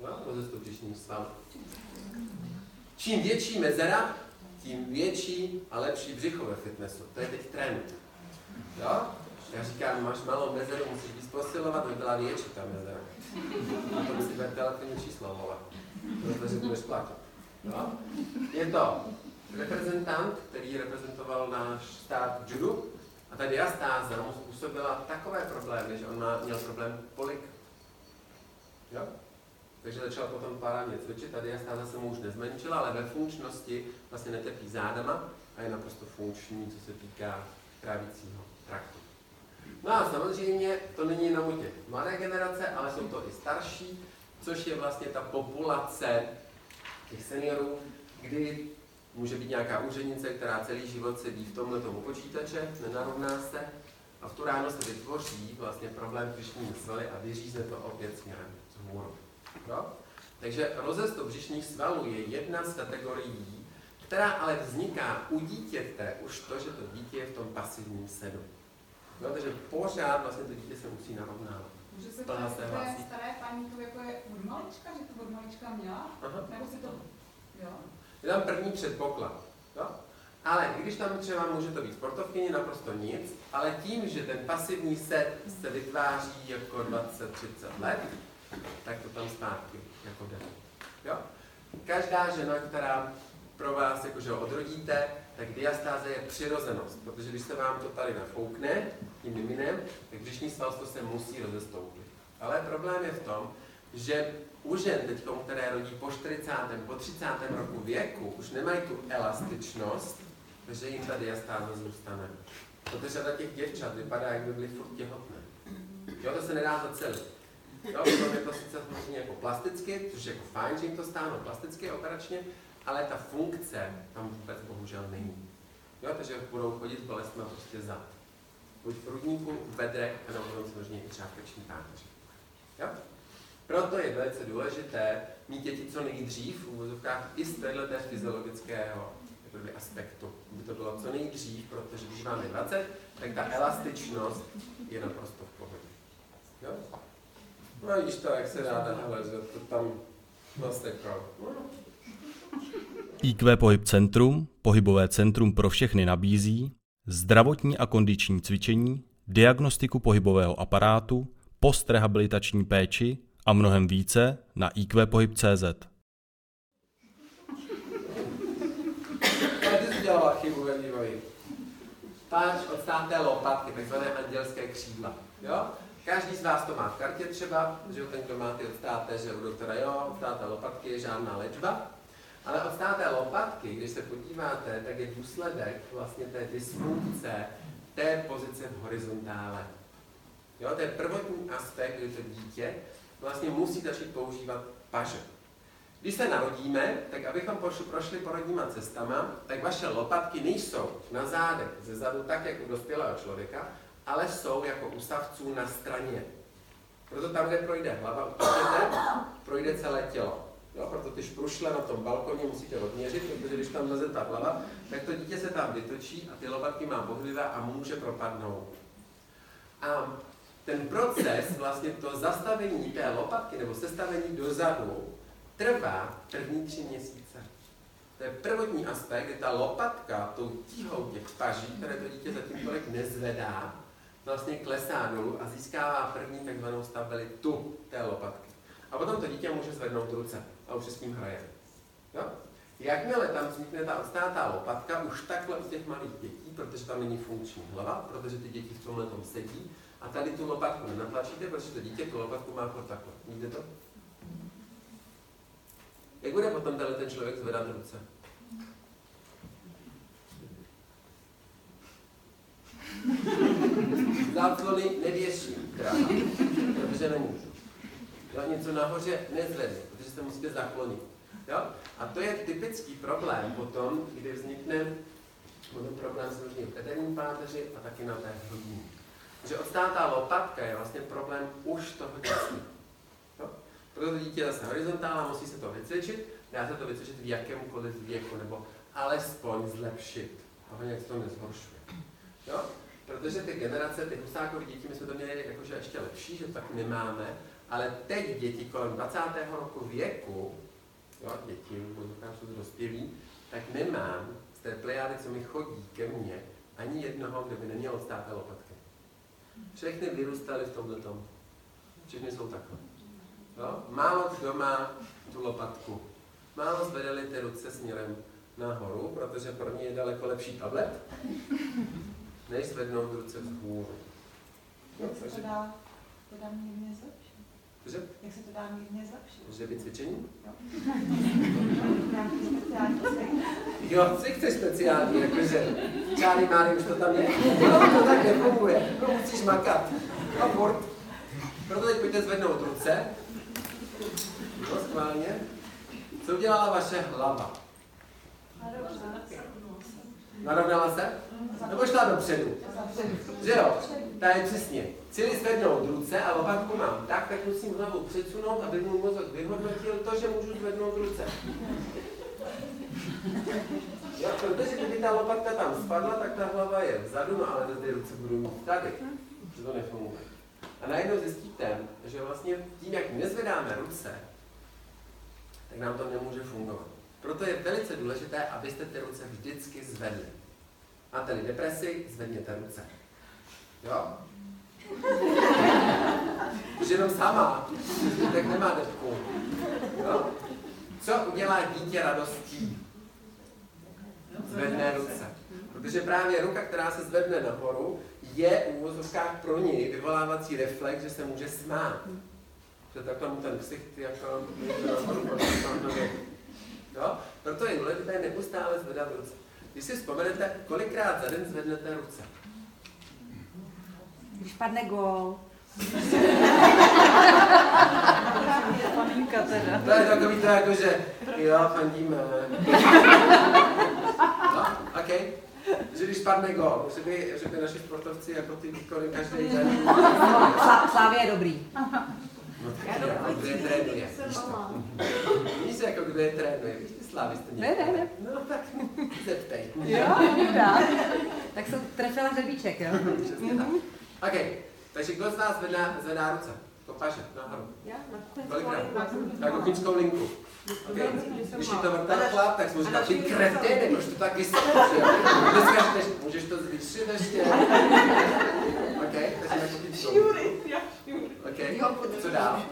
Jo? Rozestup břišních svalů. Čím větší mezera, tím větší a lepší břicho ve fitnessu. To je teď trend. Jo? Já říkám, máš malou mezeru, musíš víc posilovat, aby byla větší ta mezera. To musí být telefonní číslo, vole. Protože budeš platit. Jo? Je to reprezentant, který reprezentoval náš stát judu, A ta diastáza mu způsobila takové problémy, že on měl problém polik. Jo? Takže začal potom parádně cvičit, ta diastáza se mu už nezmenšila, ale ve funkčnosti vlastně netrpí zádama a je naprosto funkční, co se týká trávicího traktu. No a samozřejmě to není jenom u těch mladé generace, ale jsou to i starší, což je vlastně ta populace těch seniorů, kdy může být nějaká úřednice, která celý život sedí v tomhle tomu počítače, nenarovná se a v tu ráno se vytvoří vlastně problém břišní svaly a vyřízne to opět směrem vzhůru. No? Takže rozestup břišních svalů je jedna z kategorií, která ale vzniká u dítěte už to, že to dítě je v tom pasivním sedu. No, takže pořád vlastně to dítě se musí narovnávat. Může se Plná se staré paní, to jako je od malička, že to od malička měla? Aha. Nebo si to... Jo? Je tam první předpoklad. Jo? Ale i když tam třeba může to být sportovkyně, naprosto nic, ale tím, že ten pasivní set se vytváří jako 20-30 let, tak to tam zpátky jako jde. Jo? Každá žena, která pro vás jakože odrodíte, tak diastáze je přirozenost, protože když se vám to tady nafoukne tím miminem, tak břišní svalstvo se musí rozestoupit. Ale problém je v tom, že u žen teď, které rodí po 40. po 30. roku věku, už nemají tu elastičnost, takže jim ta diastáza zůstane. Protože řada těch děvčat vypadá, jak by byly furt těhotné. Jo, to se nedá zacelit. Jo, potom je to sice samozřejmě jako plasticky, což je jako fajn, že jim to stáhnou plasticky, operačně, ale ta funkce tam vůbec bohužel není. Jo, takže budou chodit s bolestmi prostě zad. Buď v hrudníku, v bedrech, nebo potom samozřejmě i třeba v. Jo? Proto je velice důležité mít děti co nejdřív v úvozovkách i z této fyziologického aspektu. Aby to bylo co nejdřív, protože když máme 20, tak ta elastičnost je naprosto v pohodě. Jo? No a to, jak se ráda, hele, že to tam vlastně jako, no, IQ Pohyb Centrum, pohybové centrum pro všechny nabízí zdravotní a kondiční cvičení, diagnostiku pohybového aparátu, postrehabilitační péči a mnohem více na iqpohyb.cz. Ty jsi vývoji. Páč lopatky, takzvané andělské křídla. Jo? Každý z vás to má v kartě třeba, že ten, kdo má ty odstáté, že u doktora jo, odstáté lopatky je žádná léčba. Ale odstáté lopatky, když se podíváte, tak je důsledek vlastně té dysfunkce té pozice v horizontále. Jo, to je prvotní aspekt, kdy to dítě vlastně musí začít používat paže. Když se narodíme, tak abychom prošli porodníma cestama, tak vaše lopatky nejsou na zádech ze zadu tak, jak u dospělého člověka, ale jsou jako u savců na straně. Proto tam, kde projde hlava, utíkete, projde celé tělo. Jo, proto ty šprušle na tom balkoně musíte odměřit, protože když tam leze ta hlava, tak to dítě se tam vytočí a ty lopatky má bohlivé a může propadnout. A ten proces, vlastně to zastavení té lopatky nebo sestavení dozadu, trvá první tři měsíce. To je prvotní aspekt, kdy ta lopatka tou tíhou těch paží, které to dítě zatím tolik nezvedá, vlastně klesá dolů a získává první takzvanou stabilitu té lopatky. A potom to dítě může zvednout ruce a už se s tím hraje. Jo? Jakmile tam vznikne ta odstátá lopatka, už takhle u těch malých dětí, protože tam není funkční hlava, protože ty děti v tomhle tom sedí, a tady tu lopatku nenatlačíte, protože to dítě tu lopatku má pod takhle. Vidíte to? Jak bude potom tenhle ten člověk zvedat ruce? Záclony nevěším, kráva, protože nemůžu. Jo, něco nahoře nezvednu, protože se musíte zaklonit. Jo? A to je typický problém potom, kdy vznikne potom problém samozřejmě v páteři a taky na té hrudní. Že odstátá lopatka je vlastně problém už toho dětství. Jo? Proto to dítě je zase horizontála, musí se to vycvičit, dá se to vycvičit v jakémkoliv věku, nebo alespoň zlepšit, ale nějak se to nezhoršuje. Jo? Protože ty generace, ty husákové děti, my jsme to měli jakože ještě lepší, že to tak nemáme, ale teď děti kolem 20. roku věku, jo, děti, možná jsou dospělí, tak nemám z té plejády, co mi chodí ke mně, ani jednoho, kdo by neměl odstáté lopatky. Všechny vyrůstaly v tomhle tom. Všechny jsou takhle. Jo? Málo kdo má tu lopatku. Málo zvedali ty ruce směrem nahoru, protože pro ně je daleko lepší tablet. než zvednout ruce vzhůru. No, takže, dá, to dá mírně zlepšit? Že, Jak se to dá mírně zlepšit? že by cvičení? Cvik. Jo, co chceš speciální, jakože Charlie Mary už to tam je. Jo, to tak nefunguje, to musíš makat. A furt. Proto teď pojďte zvednout ruce. No, schválně. Co udělala vaše hlava? Narovnala se? Nebo šla dopředu? Že jo? Tady přesně. Chci zvednout ruce a lopatku mám tak, tak musím hlavu předsunout, aby můj mozek vyhodnotil to, že můžu zvednout ruce. Jo, protože kdyby ta lopatka tam spadla, tak ta hlava je vzadu, no ale ty ruce budou mít tady. Že to nefunguje. A najednou zjistíte, že vlastně tím, jak nezvedáme ruce, tak nám to nemůže fungovat. Proto je velice důležité, abyste ty ruce vždycky zvedli. Máte-li depresi, zvedněte ruce. Jo? (laughs) Už jenom sama, tak nemá depku. Jo? Co udělá dítě radostí? Zvedne ruce. Protože právě ruka, která se zvedne nahoru, je v úvozovkách pro něj vyvolávací reflex, že se může smát. Že takhle mu ten ksicht jako Jo? Proto je důležité neustále zvedat ruce. Když si vzpomenete, kolikrát za den zvednete ruce? Když padne gól. Teda. To je takový to jako, že jo, fandíme. No, OK. Že když padne gol, že by, že by naši sportovci jako ty výkony každý den. Slá- Slávě je dobrý. No tak kdo je trénuje? Víš to? malá. (laughs) Víš jako kdo je trénuje? Víš ty sláviste Ne, ne, ne. No tak (laughs) zeptej. Jo, dobrá. Tak jsem trefila hřebíček, jo? (laughs) Přesně tak. OK, takže kdo z vás zvedá, zvedá ruce? To paže, nahoru. Já na Kolikrát? Jako kuchyňskou linku. Okay. Když ti to vrtá chlap, tak jsi říkal, ty kreté, nebo to taky slyšíš. Dneska říkáš, můžeš to zvýšit ještě. OK, takže na kuchyňskou linku. OK, co dál?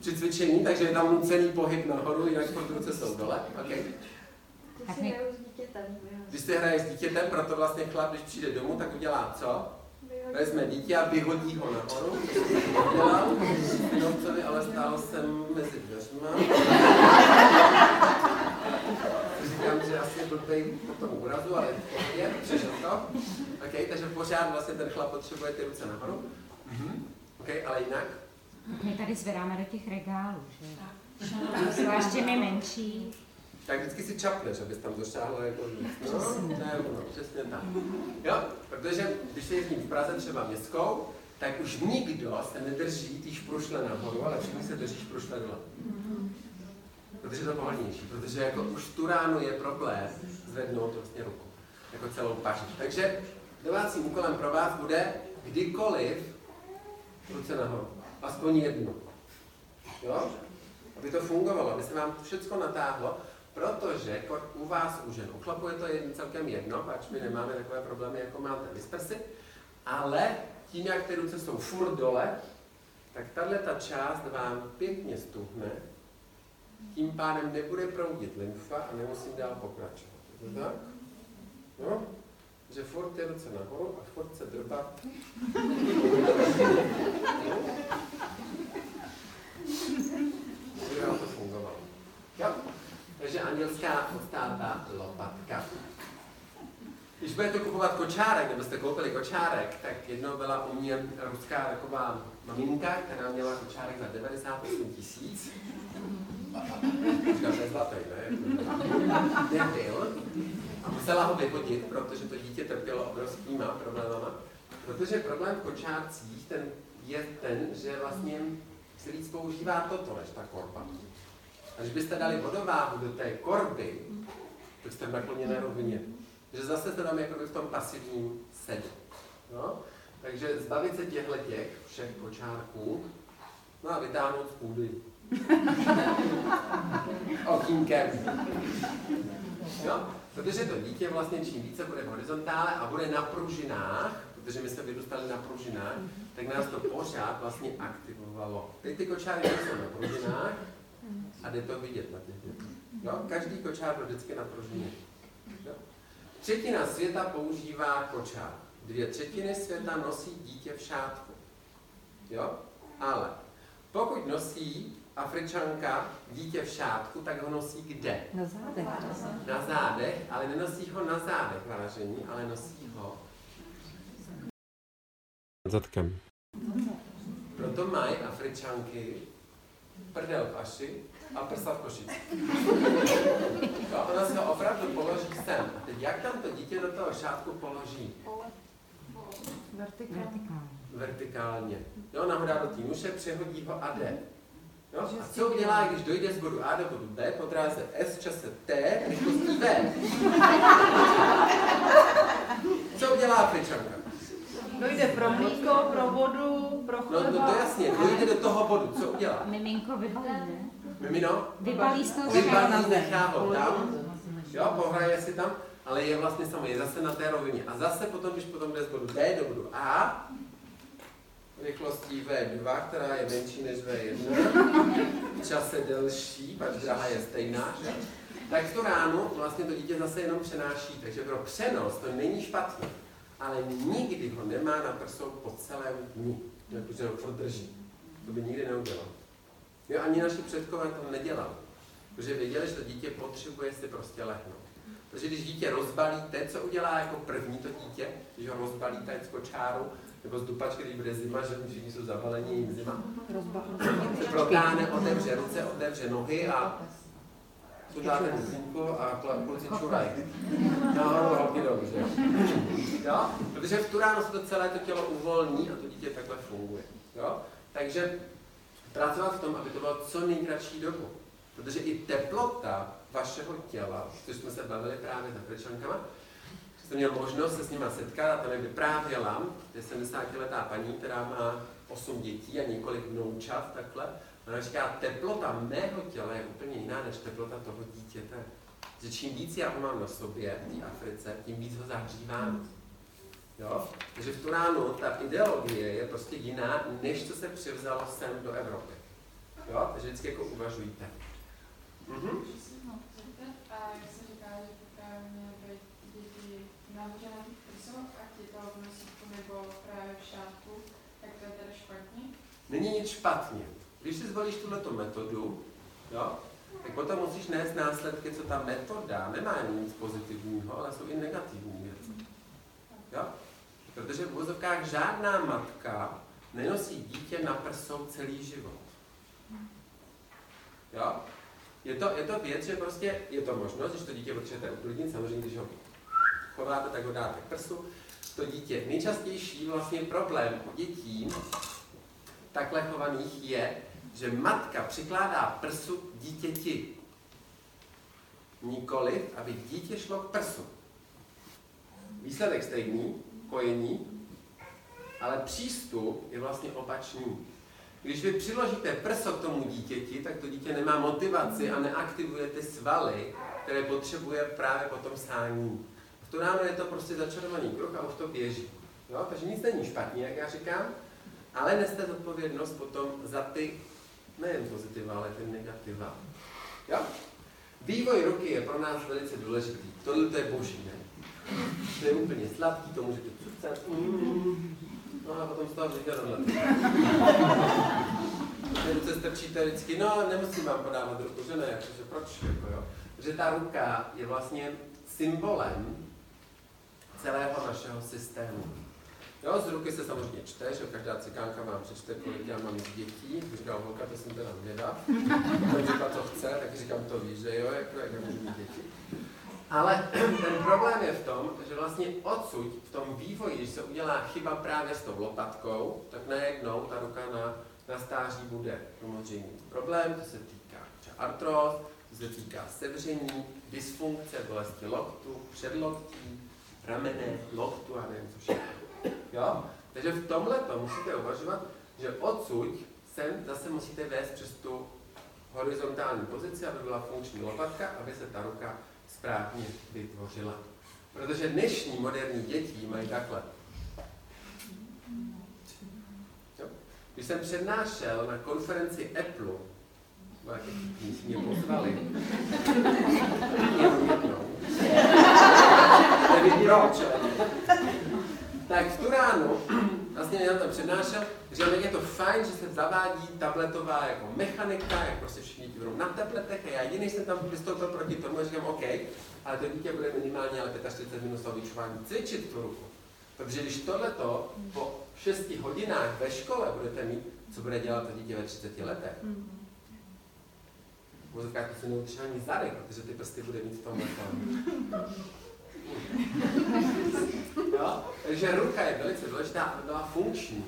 Při cvičení, takže je tam nucený pohyb nahoru, jinak furt ruce jsou dole. OK. To si hraju s dítětem. Když se hraje s dítětem, proto vlastně chlap, když přijde domů, tak udělá co? Vezme dítě a vyhodí ho nahoru. Udělal. No, co by ale stálo jsem mezi dveřma. Říkám, že asi blbej po tom úrazu, ale pohodě, přežil to. OK, takže pořád vlastně ten chlap potřebuje ty ruce nahoru. Mhm. OK, ale jinak? My tady zvedáme do těch regálů, že? Zvláště my menší. Tak vždycky si čapneš, abys tam došáhla jako. No, to je ono, přesně tak. Jo, protože když jezdím v Praze třeba městskou, tak už nikdo se nedrží ty šprušle nahoru, ale všichni se drží šprušle dole. Protože je to pohodlnější, protože jako už tu ráno je problém zvednout vlastně ruku, jako celou paži. Takže domácím úkolem pro vás bude kdykoliv ruce nahoru. Aspoň jednu. Jo? Aby to fungovalo, aby se vám všechno natáhlo, protože u vás u žen, u je to jedno, celkem jedno, pač my nemáme takové problémy, jako máte vy ale tím, jak ty ruce jsou furt dole, tak tahle ta část vám pěkně stuhne, tím pádem nebude proudit lymfa a nemusím dál pokračovat. Je to tak? No? Že furt ty ruce nahoru a furt se drbat. Vám (laughs) to fungovalo. Jo? Takže andělská odstátá lopatka. Když budete kupovat kočárek, nebo jste koupili kočárek, tak jednou byla u mě ruská taková maminka, která měla kočárek za 98 tisíc. Říkám, to je zlatý, ne? (laughs) Nebyl. Musela ho vyhodit, protože to dítě trpělo obrovskýma problémama. Protože problém v kočárcích ten je ten, že vlastně se víc používá toto, než ta korba. A když byste dali vodováhu do té korby, tak jste nakloněné rovině. Takže zase jste tam jako v tom pasivním sedu. No? Takže zbavit se těchto těch všech kočárků, no a vytáhnout z půdy. (laughs) Okýnkem. Jo? Protože to dítě vlastně čím více bude v horizontále a bude na pružinách, protože my jsme vyrůstali na pružinách, tak nás to pořád vlastně aktivovalo. Teď ty kočáry jsou na pružinách a jde to vidět na těch dětech. Jo? Každý kočár byl vždycky na pružině. Jo? Třetina světa používá kočár. Dvě třetiny světa nosí dítě v šátku. Jo? Ale pokud nosí Afričanka dítě v šátku, tak ho nosí kde? Na zádech. Na zádech, ale nenosí ho na zádech vážení, ale nosí ho zadkem. Proto mají Afričanky prdel v aši a prsa v košici. Jo, (laughs) ona se ho opravdu položí sem. A teď jak tam to dítě do toho šátku položí? Vertikálně. Vertikálně. Jo, ona ho dá do té nuše, přehodí ho a jde. Jo? A co udělá, když dojde z bodu A do bodu B po dráze S v čase T rychlostí (laughs) V? Co udělá Afričanka? Dojde pro mlíko, pro vodu, pro No, chleba. no to jasně, dojde do toho bodu, co udělá? Miminko vybalí, ne? Mimino? Vybalí z toho Vybalí, nechá ho tam, jo, pohraje si tam, ale je vlastně samo, je zase na té rovině. A zase potom, když potom jde z bodu B do bodu A, rychlostí V2, která je menší než V1, v čase delší, pač dráha je stejná, že? tak v tu ránu vlastně to dítě zase jenom přenáší. Takže pro přenos to není špatné, ale nikdy ho nemá na prsou po celém dní, protože ho furt drží. To by nikdy neudělal. Jo, ani naši předkové to nedělali, protože věděli, že to dítě potřebuje si prostě lehnout. Takže když dítě rozbalíte, co udělá jako první to dítě, když ho rozbalíte z kočáru, nebo z dupačky, když bude zima, že všichni jsou zabalení, jim zima, protáhne, otevře ruce, otevře nohy a sudá ten zínku a kluci čuraj. Nahoru holky dolů, že jo? Protože v tu ránu se to celé to tělo uvolní a to dítě takhle funguje. Jo? Takže pracovat v tom, aby to bylo co nejkratší dobu. Protože i teplota vašeho těla, což jsme se bavili právě s Afričankama, že jsem měl možnost se s nima setkat a tam mi vyprávěla, je 70-letá paní, která má 8 dětí a několik vnoučat takhle. Ona říká, teplota mého těla je úplně jiná než teplota toho dítěte. Že čím víc já ho mám na sobě v té Africe, tím víc ho zahřívám. Jo? Takže v tu ránu ta ideologie je prostě jiná, než co se přivzalo sem do Evropy. Jo? Takže vždycky jako uvažujte. Mhm. A jak se říká, že právě měly být ti to v nebo právě v šátku, tak to je teda špatně. Není nic špatně. Když si zvolíš tuto metodu, jo, tak potom musíš nést následky, co ta metoda nemá jen nic pozitivního, ale jsou i negativní věci. Jo? Protože v vozovkách žádná matka nenosí dítě na prsou celý život. Jo? Je to, je to věc, že prostě je to možnost, když to dítě potřebujete uklidnit, samozřejmě, když ho chováte, tak ho dáte k prsu. To dítě, nejčastější vlastně problém u dětí takhle chovaných je, že matka přikládá prsu dítěti. Nikoliv, aby dítě šlo k prsu. Výsledek stejný, kojení, ale přístup je vlastně opačný. Když vy přiložíte prso k tomu dítěti, tak to dítě nemá motivaci a neaktivuje ty svaly, které potřebuje právě po tom sání. Tu ráno je to prostě začarovaný kruh a už to běží. Jo? Takže nic není špatně, jak já říkám, ale neste zodpovědnost potom za ty, nejen pozitiva, ale ty negativa. Jo? Vývoj ruky je pro nás velice důležitý. Tohle to je boží, ne? To je úplně sladký, to můžete cucat. Mm. No a potom z toho vznikne. Ty ruce strčíte vždycky, no nemusím vám podávat ruku, že ne, jakože proč, jako jo. Že ta ruka je vlastně symbolem celého našeho systému. Jo, z ruky se samozřejmě čte, že každá cikánka vám přečte, kolik já mám dětí. Když říkal holka, to jsem teda zvědav. (laughs) Když řekla, co chce, tak říkám, to víš, že jo, jako, jak můžu mít děti. Ale (clears throat) ten problém je v tom, že vlastně odsud v tom vývoji, když se udělá chyba právě s tou lopatkou, tak najednou ta ruka na, na stáří bude samozřejmě problém, to se týká třeba artróz, to se týká sevření, dysfunkce, bolesti loktu, předloktí, ramene, loktu a nevím co všechno. Jo? Takže v tomhle to musíte uvažovat, že odsud sem zase musíte vést přes tu horizontální pozici, aby byla funkční lopatka, aby se ta ruka správně vytvořila. Protože dnešní moderní děti mají takhle. Jo? Když jsem přednášel na konferenci Apple, mě pozvali, nevím proč. tak v tu ránu vlastně já tam přednášel, že jak je to fajn, že se zavádí tabletová jako mechanika, jak prostě všichni budou na tabletech a já jediný jsem tam vystoupil proti tomu a říkám, OK, ale to dítě bude minimálně ale 45 minut vyučování cvičit tu ruku. Protože když tohleto po 6 hodinách ve škole budete mít, co bude dělat to dítě ve 30 letech? Muzika to se neučí ani zadek, protože ty prsty bude mít v tom jo? Takže ruka je velice důležitá, aby byla funkční.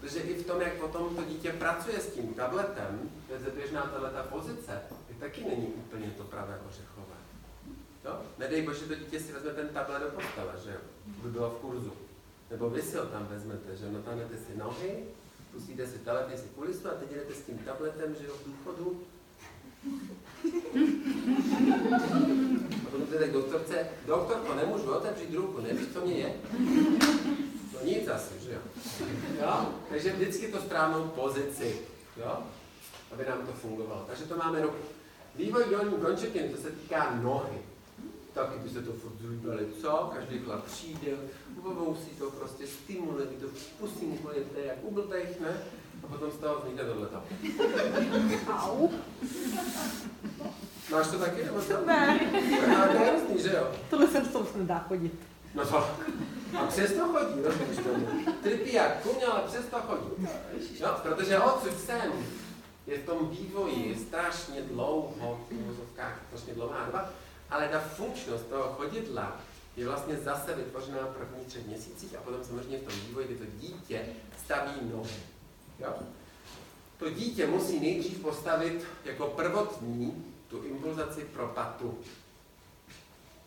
Protože i v tom, jak potom to dítě pracuje s tím tabletem, to je běžná tato pozice, tak taky není úplně to pravé ořechové. Jo? Nedej bože, to dítě si vezme ten tablet do postele, že jo? By bylo v kurzu. Nebo vy si ho tam vezmete, že natáhnete si nohy, pustíte si si kulisu a teď jdete s tím tabletem, že jo, v důchodu. A potom jdete k doktorce, doktorko, nemůžu otevřít ruku, nevíš, co mě je? No nic asi, že jo? jo? Takže vždycky to správnou pozici, jo? Aby nám to fungovalo. Takže to máme ruku. Vývoj dolní končetiny, to se týká nohy taky by se to furt zlíbili, co? Každý chlap přijde, si to prostě, stimuluje, to to je jak ublbejch, ne? A potom z toho vznikne tohleto. Au. Máš to taky? Nebo to? Ne. To je jasný, že jo? Tohle se to nedá chodit. No to. A přesto chodí, rozumíš tomu? Trpí jak kuň, ale přesto chodí. No, protože odsud sem je v tom vývoji strašně dlouho, v úvozovkách strašně dlouhá doba, ale ta funkčnost toho chodidla je vlastně zase vytvořená v prvních třech měsících a potom samozřejmě v tom vývoji, kdy to dítě staví nohy. Jo? To dítě musí nejdřív postavit jako prvotní tu impulzaci pro patu.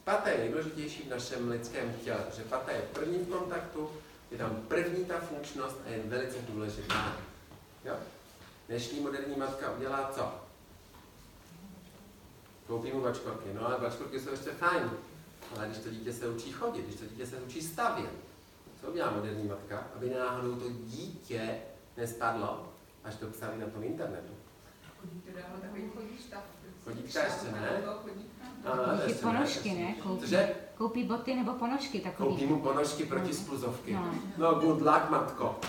Pata je nejdůležitější v našem lidském těle, protože pata je první v kontaktu, je tam první ta funkčnost a je velice důležitá. Jo? Dnešní moderní matka udělá co? koupím mu bačkorky. No ale bačkorky jsou ještě fajn. Ale když to dítě se učí chodit, když to dítě se učí stavět, co udělá moderní matka, aby náhodou to dítě nespadlo, až to psali na tom internetu. Chodítka ještě ne? Koupí ponožky, ne? Koupí, Cože? koupí boty nebo ponožky takový. Koupí mu ponožky proti spluzovky. No. no good luck, matko.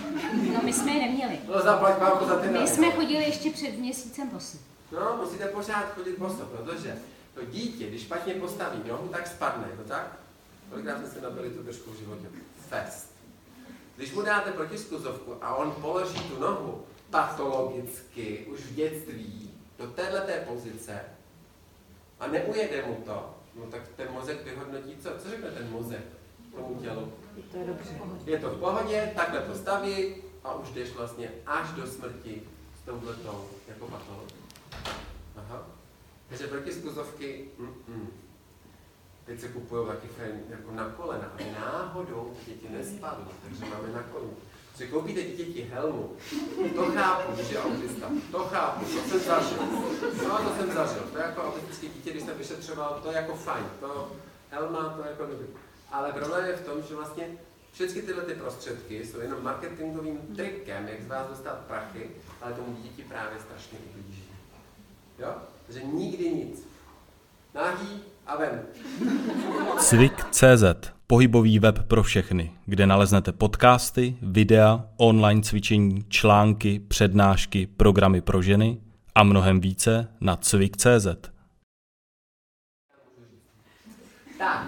No my jsme je neměli. No zaplať mámku za ty My jsme chodili ještě před měsícem bosy. No, musíte pořád chodit boso, protože to dítě, když špatně postaví nohu, tak spadne, no tak? Kolikrát jsme si nabili tu držku v životě? Fest. Když mu dáte protiskluzovku a on položí tu nohu patologicky, už v dětství, do téhleté pozice a neujede mu to, no tak ten mozek vyhodnotí co? Co řekne ten mozek tomu tělu? To je dobře. Je to v pohodě, takhle to staví a už jdeš vlastně až do smrti s touhletou jako patologií. Aha. Takže protiskluzovky, mm-mm. Teď se kupují taky jako na kolena, aby náhodou děti nespadly, takže máme na kolena. Že koupíte dítěti helmu, to chápu, když je autista, to chápu, to jsem zažil. No, to jsem zažil, to jako autistické dítě, když jsem vyšetřoval, to je jako fajn, to helma, to jako dobrý. Ale problém je v tom, že vlastně všechny tyhle ty prostředky jsou jenom marketingovým trikem, jak z vás dostat prachy, ale tomu dítěti právě strašně ublíží. Jo? Takže nikdy nic. Nahý a ven. Cvik.cz Pohybový web pro všechny, kde naleznete podcasty, videa, online cvičení, články, přednášky, programy pro ženy a mnohem více na cvik.cz. Tak,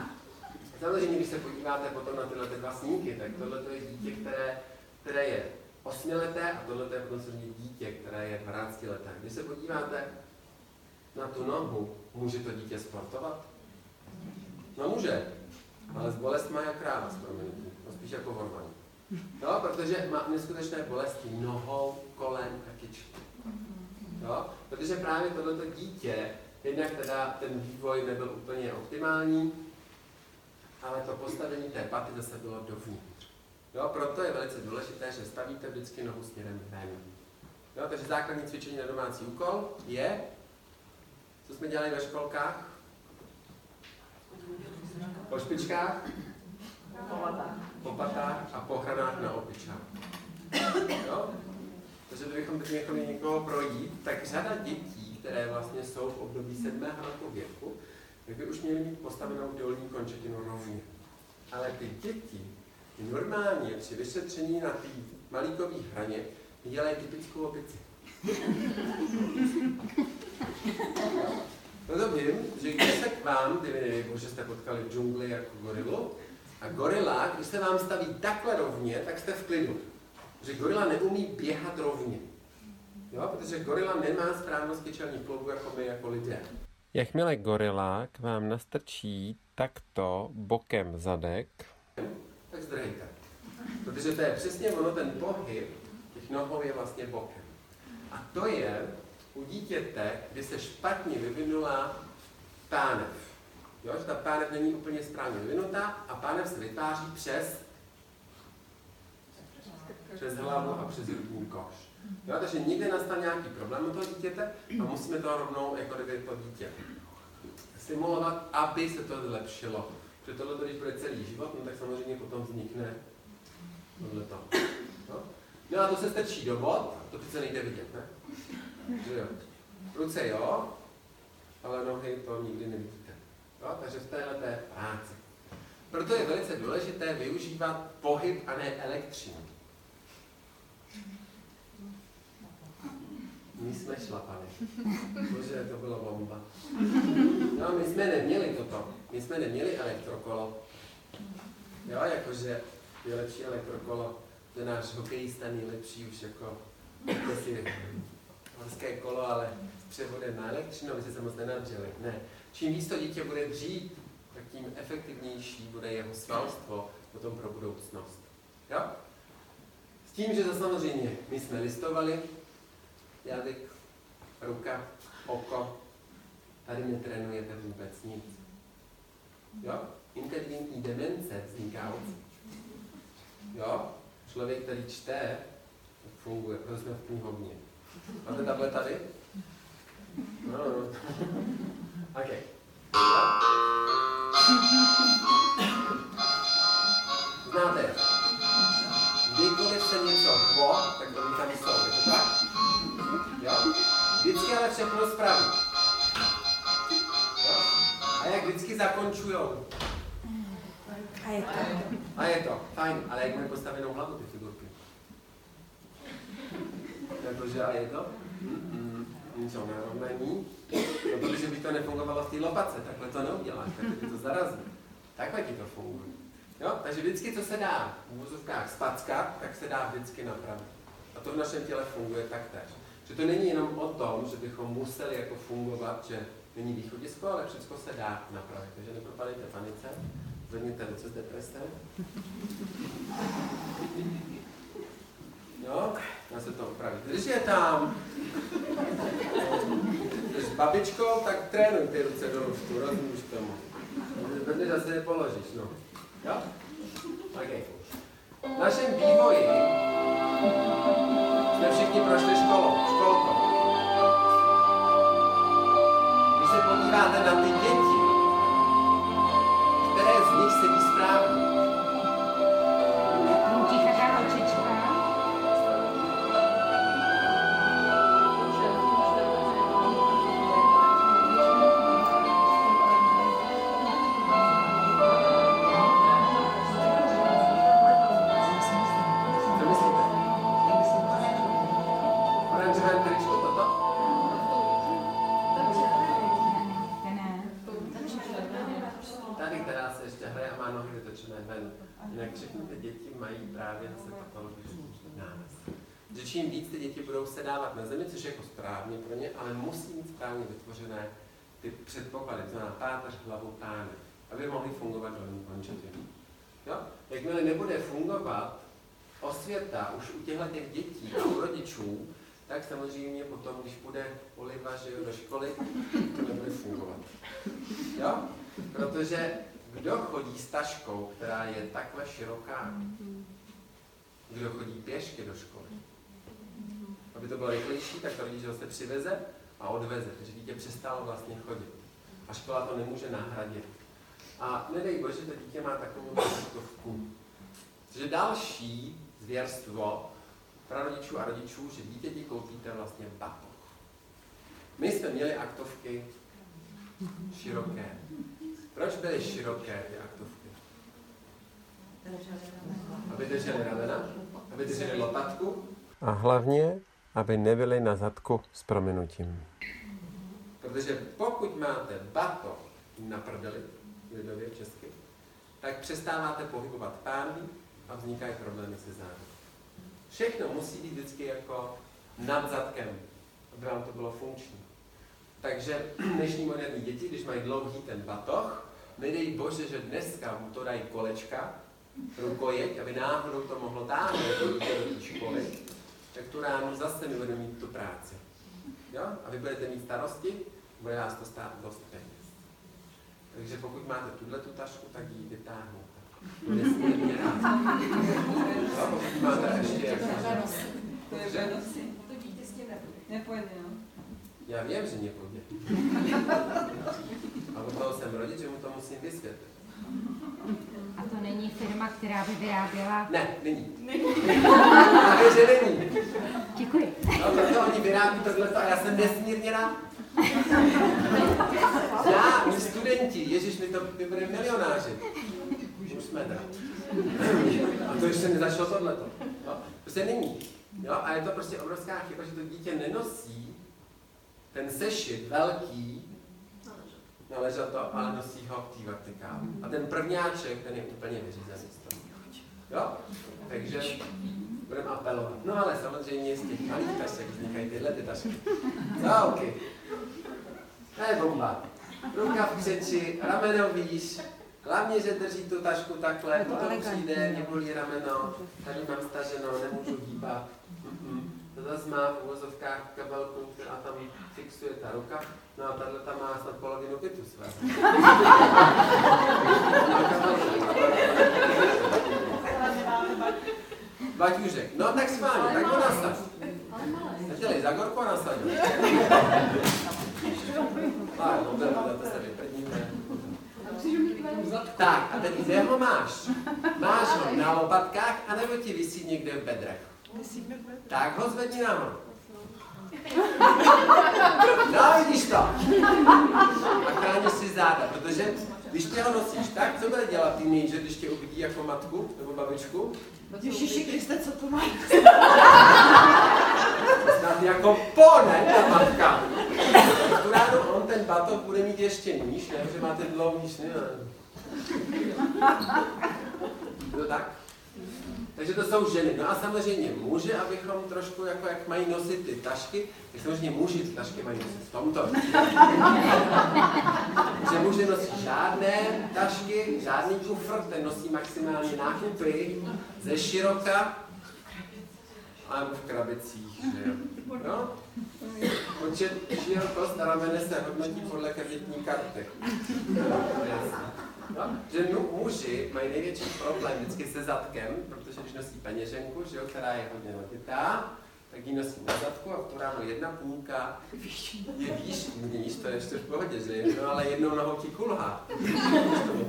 samozřejmě, když se podíváte potom na tyhle dva snímky, tak tohle je dítě, které, které je osmileté a tohle je potom dítě, které je 12 leté. Když se podíváte na tu nohu, může to dítě sportovat? No může, ale bolest má jak kráva s no spíš jako hormon. No, protože má neskutečné bolesti nohou, kolen a kyčky. Jo? Protože právě tohleto dítě, jednak teda ten vývoj nebyl úplně optimální, ale to postavení té paty zase bylo dovnitř. Jo, proto je velice důležité, že stavíte vždycky nohu směrem ven. Jo, takže základní cvičení na domácí úkol je co jsme dělali ve školkách? Po špičkách? Po patách a po hranách na opičách. Jo? Takže kdybychom teď měli někoho projít, tak řada dětí, které vlastně jsou v období sedmého roku věku, tak by už měly mít postavenou dolní končetinu rovně. Ale ty děti normálně při vyšetření na té malíkové hraně dělají typickou opici. No to vím, že když se k vám, kdyby že jste potkali v džungli jako gorilu, a gorila, když se vám staví takhle rovně, tak jste v klidu. Že gorila neumí běhat rovně. Jo, protože gorila nemá správnost kyčelních kloubů jako my, jako lidé. Jakmile gorila k vám nastrčí takto bokem zadek, tak zdrhejte. Protože to je přesně ono, ten pohyb těch nohou je vlastně bokem. A to je u dítěte, kdy se špatně vyvinula pánev. Jo, že ta pánev není úplně správně vyvinutá a pánev se vytváří přes přes hlavu a přes hrudní koš. Jo, takže někde nastal nějaký problém u toho dítěte a musíme to rovnou, jako kdyby to dítě stimulovat, aby se to zlepšilo. Protože tohle, když bude celý život, no tak samozřejmě potom vznikne tohle No? No a to se strčí do vod, to přece nejde vidět, ne? Že jo? Ruce jo, ale nohy to nikdy nevidíte. Jo? Takže v téhle té práci. Proto je velice důležité využívat pohyb a ne elektřinu. My jsme šlapali. Bože, to byla bomba. No, my jsme neměli toto. My jsme neměli elektrokolo. Jo, jakože je lepší elektrokolo. Je náš hokejista nejlepší už jako si horské kolo, ale s převodem na elektřinu, aby se se moc nenadřeli. Ne. Čím víc to dítě bude dřít, tak tím efektivnější bude jeho svalstvo potom pro budoucnost. Jo? S tím, že to samozřejmě my jsme listovali, jazyk, ruka, oko, tady netrénujete vůbec nic. Jo? Inteligentní demence vzniká Jo? Člověk, který čte, funguje, protože jsme v knihovně. Máte tablet tady? No, no. no. OK. Znáte, kdykoliv se něco po, tak to tam jsou, je to tak? Jo? Vždycky ale všechno spraví. Jo? A jak vždycky zakončujou? A je to. A je to, fajn, ale jak mají postavenou hlavu ty figurky? Jakože a je to? Něco narovnaní? No protože by to nefungovalo v té lopace, takhle to neuděláš, takhle by to zarazí. Takhle ti to funguje. Jo? Takže vždycky, co se dá v úzovkách spackat, tak se dá vždycky napravit. A to v našem těle funguje taktéž. Že to není jenom o tom, že bychom museli jako fungovat, že není východisko, ale všechno se dá napravit. Takže nepropadejte panice, ruce s depresem. Jo, já se to opravit. Když je tam s babičkou, tak trénuj ty ruce do ruštu, rozumíš tomu. Protože zase je položíš, no. Jo? Okay. V našem vývoji jsme všichni prošli školou, školkou. Když se podíváte na ty děti, které z nich sedí vytvořené ty předpoklady, to znamená páteř, hlavu, pány, aby mohly fungovat dolní končetiny. Jo? Jakmile nebude fungovat osvěta už u těchto těch dětí a u rodičů, tak samozřejmě potom, když bude Oliva že do školy, to nebude fungovat. Jo? Protože kdo chodí s taškou, která je takhle široká? Kdo chodí pěšky do školy? Aby to bylo rychlejší, tak to rodič zase přiveze a odveze, takže dítě přestalo vlastně chodit. A škola to nemůže nahradit. A nedej bože, to dítě má takovou aktovku. Takže další zvěrstvo prarodičů a rodičů, že dítěti koupíte vlastně batoh. My jsme měli aktovky široké. Proč byly široké ty aktovky? Aby drželi ramena, aby drželi lopatku a hlavně, aby nebyli na zadku s prominutím. Protože pokud máte bato na prdeli, lidově česky, tak přestáváte pohybovat pánví a vznikají problémy se zády. Všechno musí být vždycky jako nad zadkem, aby vám to bylo funkční. Takže (clears throat) dnešní moderní děti, když mají dlouhý ten batoh, nedej bože, že dneska mu to dají kolečka, rukojeť, aby náhodou to mohlo táhnout do školy, tak tu ráno zase mi bude mít tu práci. Jo? A vy budete mít starosti, bude vás to stát dost peněz. Takže pokud máte tuhle tu tašku, tak ji vytáhněte. Nesmírně rád. Jo? Pokud máte ještě jako... Že? To dítě s tím. Já vím, že nepůjde. A (laughs) od toho jsem rodič, že mu to musím vysvětlit. A to není firma, která by vyráběla... Ne, není. Právě, že není. Děkuji. No, proto oni vyrábí tohle a já jsem nesmírně rád. Já, my studenti, Ježíš, my to my budeme milionáři. Už jsme teda. A to ještě nezašlo tohleto. No, prostě není. Jo, a je to prostě obrovská chyba, že to dítě nenosí ten sešit velký, naležel to, ale nosí ho v té vertikále. A ten prvňáček, ten je úplně vyřízený z toho. Jo? Takže budeme apelovat. No ale samozřejmě z těch malých tašek vznikají tyhle ty tašky. No, OK. To je bomba. Ruka v křeči, rameno výš, hlavně, že drží tu tašku takhle, to potom přijde, no. mě bolí rameno, tady mám staženo, nemůžu hýbat. Mm-mm. To zase má v uvozovkách kabelku, která tam fixuje ta ruka, no a tahle tam má snad polovinu bytu svého. Baťužek. No tak schválně, tak ho nasaď. Nechtěli za gorko nasadit. A, no. Tak, a teď kde ho máš? Máš ho na lopatkách, anebo ti visí někde v bedrech? Tak ho zvedni nahoru. (laughs) No, vidíš to. A chráníš si záda, protože když tě ho nosíš tak, co bude dělat ty že když tě uvidí jako matku nebo babičku? Ježiši Kriste, co to má? Snad jako pone, ta matka. Tu ráno on ten batok bude mít ještě níž, ne? Protože máte dlouhý šny. ne? No tak. Takže to jsou ženy. No a samozřejmě muže, abychom trošku, jako jak mají nosit ty tašky, tak samozřejmě muži ty tašky mají nosit v tomto. (laughs) že muži nosí žádné tašky, žádný kufr, ten nosí maximálně nákupy ze široka, anebo v krabicích, že jo. No? Počet širokost ramene se hodnotí podle kreditní karty. No, že muži mají největší problém vždycky se zadkem, protože když nosí peněženku, že jo, která je hodně nabitá, tak ji nosí na zadku a v tu ráno jedna půlka je výš, níž, to je ještě v pohodě, že no, ale jednou nohou ti kulhá.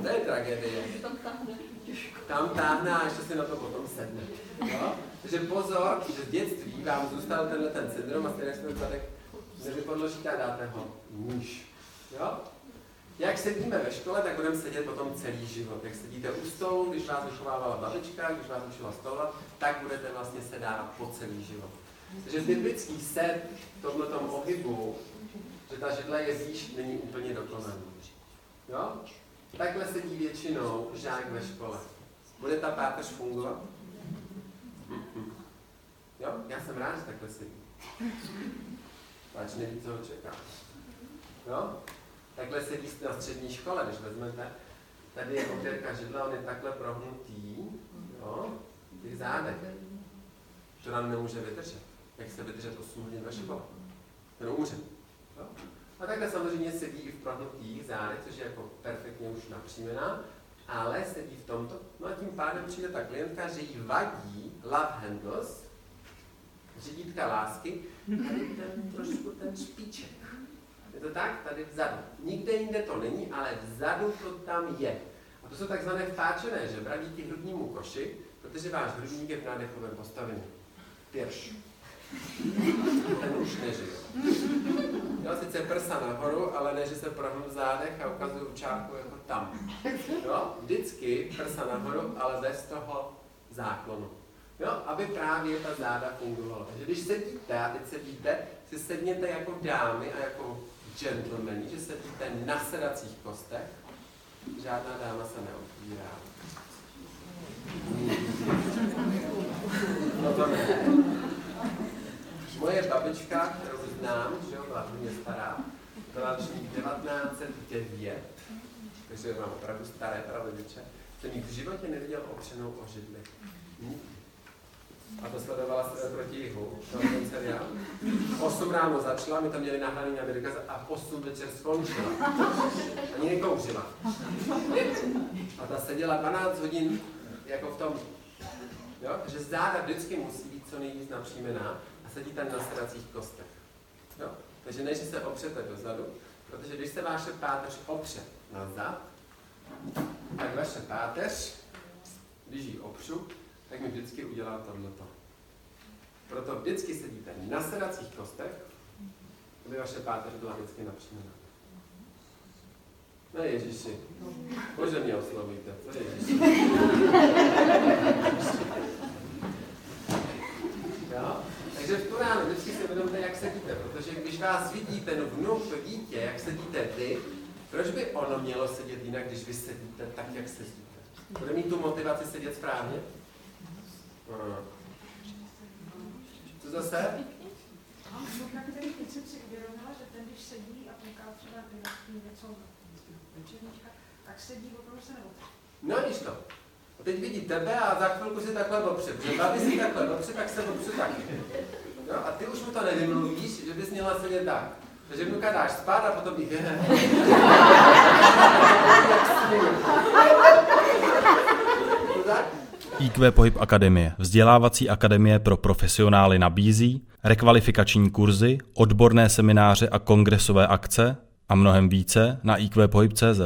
to je tragédie. Tam táhne a ještě si na to potom sedne. Jo? Takže pozor, že v dětství vám zůstal tenhle ten syndrom a stejně ten zadek nevypodložíte a dáte ho níž. Jo? Jak sedíme ve škole, tak budeme sedět potom celý život. Jak sedíte u stolu, když vás vychovávala babička, když vás učila stolovat, tak budete vlastně sedávat po celý život. Takže typický set v tomto ohybu, že ta židle je výš, není úplně dokonalý. Jo? Takhle sedí většinou žák ve škole. Bude ta páteř fungovat? Jo? Já jsem rád, že takhle sedí. Pač neví, co ho čeká. Jo? Takhle sedí na střední škole, když vezmete, tady je opěrka židla, on je takhle prohnutý, jo, v těch zádech. To nám nemůže vydržet. Jak se vydržet 8 hodin ve škole? To neumře. Jo? A takhle samozřejmě sedí i v prohnutých zádech, což je jako perfektně už napřímená, ale sedí v tomto. No a tím pádem přijde ta klientka, že jí vadí love handles, řídítka lásky, tady ten trošku ten špiček. Je to tak? Tady vzadu. Nikde jinde to není, ale vzadu to tam je. A to jsou takzvané vtáčené žebra díky hrudnímu koši, protože váš hrudník je v nádechovém postavení. Pěrš. Ten už nežije. Jo, sice prsa nahoru, ale ne, že se prohnu v zádech a ukazuju čárku jako tam. Jo, vždycky prsa nahoru, ale bez toho záklonu. Jo, aby právě ta záda fungovala. Takže když sedíte, a teď sedíte, si sedněte jako dámy a jako gentlemani, že sedíte na sedacích kostech, žádná dáma se neotvírá. No to ne. Moje babička, kterou znám, že jo, byla hodně stará, byla ročník 1909, takže mám opravdu staré prarodiče, jsem ji v životě neviděl opřenou o židli. A to sledovala proti jihu, ten seriál. 8 ráno začala, my tam měli nahraný na videokaz a 8 večer skončila. Ani nekouřila. A ta seděla 12 hodin jako v tom, jo? že záda vždycky musí být co nejvíc napřímená a sedí tam na sedacích kostech. Jo? Takže než se opřete dozadu, protože když se vaše páteř opře na zad, tak vaše páteř, když ji opřu, tak mi vždycky udělá tohleto. Proto vždycky sedíte na sedacích kostech, aby vaše páteř byla vždycky napřímená. No Ježíši, Bože mě oslovujte, co Ježíši? Takže v tu ráno vždycky si uvědomte, jak sedíte, protože když vás vidí ten vnuk, to dítě, jak sedíte vy, proč by ono mělo sedět jinak, když vy sedíte tak, jak sedíte? Bude mít tu motivaci sedět správně? No. Co zase? Jsem si že ten, když sedí tak sedí se No to. A teď vidí tebe a za chvilku si takhle opře, protože babi si takhle opře, tak se opře taky. No, a ty už mu to nevymluvíš, že bys měla sedět tak. Takže vnuka dáš spát a potom bych... (laughs) IQ Pohyb Akademie, vzdělávací akademie pro profesionály nabízí rekvalifikační kurzy, odborné semináře a kongresové akce a mnohem více na iqpohyb.cz.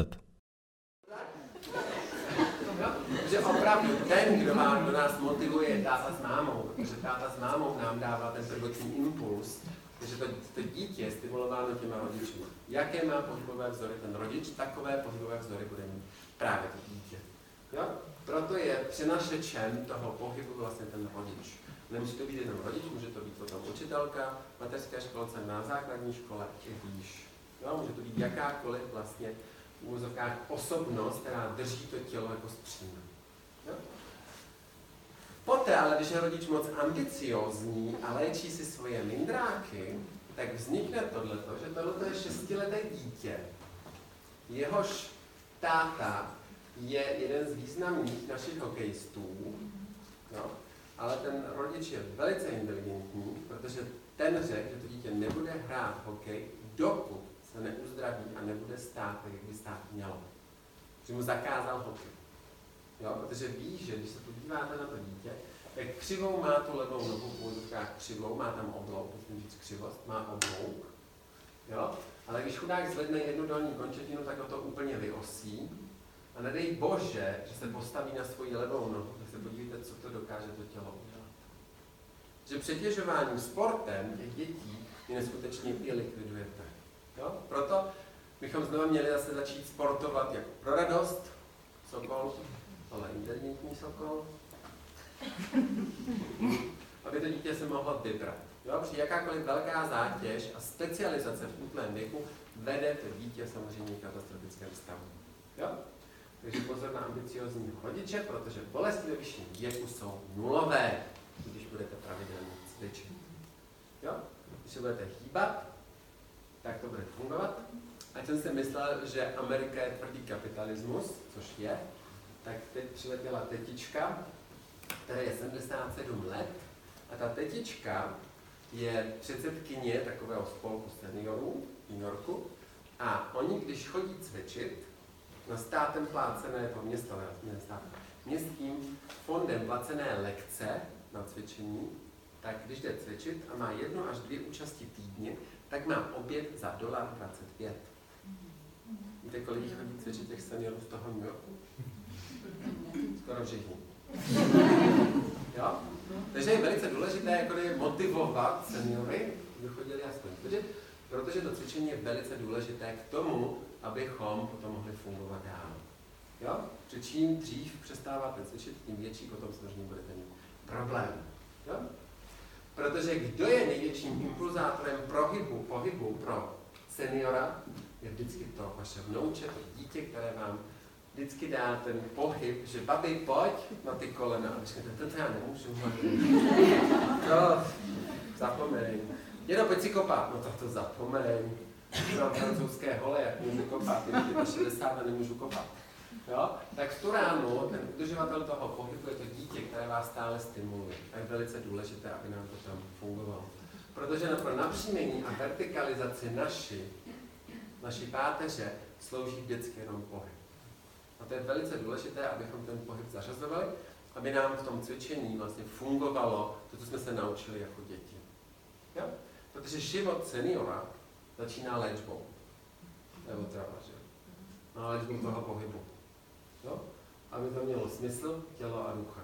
že opravdu ten, kdo, má, kdo nás motivuje, je táta s mámou, protože táta s mámou nám dává ten prvotní impuls, takže to, to dítě stimulováno těma. Jaké má pohybové vzory ten rodič, takové pohybové vzory bude mít právě to dítě. Jo? Proto je přenašečem toho pohybu vlastně ten rodič. Nemusí to být jenom rodič, může to být potom učitelka, mateřské školce, na základní škole i výš. Jo? Může to být jakákoliv vlastně úvozovkách osobnost, která drží to tělo jako střína. Jo? Poté, ale když je rodič moc ambiciozní a léčí si svoje mindráky, tak vznikne tohleto, že tohleto je šestileté dítě, jehož táta je jeden z významných našich hokejistů, jo? ale ten rodič je velice inteligentní, protože ten řekl, že to dítě nebude hrát hokej, dokud se neuzdraví a nebude stát tak, jak by stát mělo. Že mu zakázal hokej. Jo? Protože ví, že když se podíváte na to dítě, tak křivou má tu levou nohu v křivou, má tam oblouk, musím říct křivost, má oblouk. Jo? Ale když chudák zvedne jednu dolní končetinu, tak ho to úplně vyosí. A nedej bože, že se postaví na svoji levou nohu, tak se podívejte, co to dokáže to tělo udělat. Že přetěžováním sportem těch dětí je neskutečně i likvidujete. Jo? Proto bychom znovu měli zase začít sportovat jako pro radost, sokol, ale inteligentní sokol, aby to dítě se mohlo vybrat. Jo? Protože jakákoliv velká zátěž a specializace v útlém věku vede to dítě samozřejmě katastrofickém stavu. Jo? Takže pozor na ambiciozní rodiče, protože bolesti ve vyšším věku jsou nulové, když budete pravidelně cvičit. Jo? Když se budete hýbat, tak to bude fungovat. A jsem si myslel, že Amerika je tvrdý kapitalismus, což je, tak teď přiletěla tetička, která je 77 let, a ta tetička je předsedkyně takového spolku seniorů v New Yorku a oni, když chodí cvičit, na státem plácené, to město, ne státem, městským fondem placené lekce na cvičení, tak když jde cvičit a má jednu až dvě účasti týdně, tak má oběd za dolar 25. Víte, kolik jich chodí cvičit těch seniorů z toho New Yorku? Skoro všichni. Jo? Takže je velice důležité jako motivovat seniory, aby chodili aspoň chodit, protože to cvičení je velice důležité k tomu, abychom potom mohli fungovat dál. Jo? Že čím dřív přestáváte cvičit, tím větší potom samozřejmě budete mít problém. Jo? Protože kdo je největším impulzátorem prohybu, pohybu pro seniora, je vždycky to vaše vnouče, to dítě, které vám vždycky dá ten pohyb, že babi, pojď na ty kolena. A řeknete, to já nemůžu. No, (laughs) zapomeň. Jenom pojď si kopat. No tak to zapomeň. Mám francouzské hole, jak můžu kopat. Je 60 a nemůžu kopat. Jo? Tak v tu ránu ten udržovatel toho pohybu je to dítě, které vás stále stimuluje. A je velice důležité, aby nám to tam fungovalo. Protože pro napříjmení a vertikalizaci naší, naší páteře slouží vždycky jenom pohyb. A to je velice důležité, abychom ten pohyb zařazovali, aby nám v tom cvičení vlastně fungovalo to, co jsme se naučili jako děti. Jo? Protože život seniora začíná léčbou. Nebo trava, že? No, léčbou toho pohybu. Jo? Aby to mělo smysl, tělo a ducha.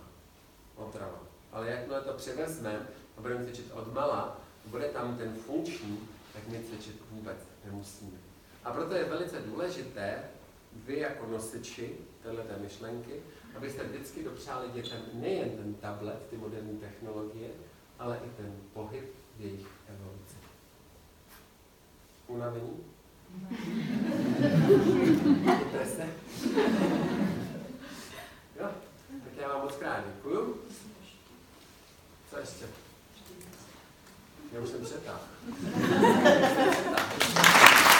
Otrava. Ale jakmile to převezmeme a budeme cvičit od mala, bude tam ten funkční, tak my cvičit vůbec nemusíme. A proto je velice důležité, vy jako nosiči této myšlenky, abyste vždycky dopřáli dětem nejen ten tablet, ty moderní technologie, ale i ten pohyb v jejich. Unavení? Deprese? (laughs) jo? Tak já vám moc krát děkuju. Co ještě? Já už jsem přetáhl. (laughs)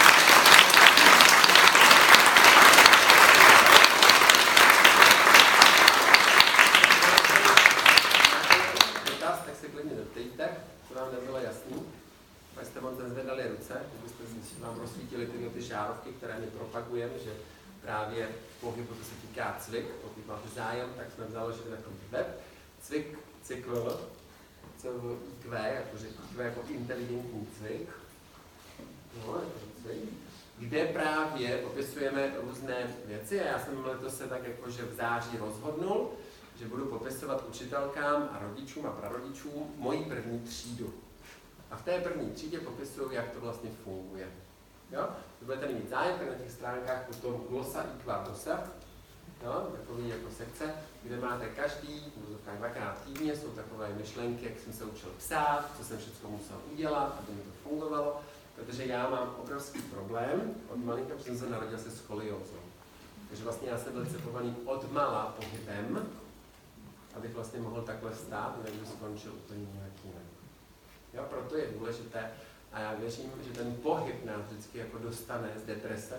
vám rozsvítili tyhle ty žárovky, které my propagujeme, že právě pohybu, to se týká cvik, pokud máte zájem, tak jsme založili takový web, cvik, cykl, Q, jakože Q jako inteligentní cvik, no, jako cvik, kde právě popisujeme různé věci a já jsem letos se tak jakože v září rozhodnul, že budu popisovat učitelkám a rodičům a prarodičům moji první třídu. A v té první třídě popisuju, jak to vlastně funguje. Jo? Budete mít zájem, tak na těch stránkách potom glosa i dosah, jo? takový jako sekce, kde máte každý, v dvakrát týdně, jsou takové myšlenky, jak jsem se učil psát, co jsem všechno musel udělat, aby mi to fungovalo, protože já mám obrovský problém od malinka, jsem se narodil se skoliózou. Takže vlastně já jsem byl cepovaný od mala pohybem, abych vlastně mohl takhle stát, bych skončil úplně nějak. Jo, proto je důležité, a já věřím, že ten pohyb nás vždycky jako dostane z deprese.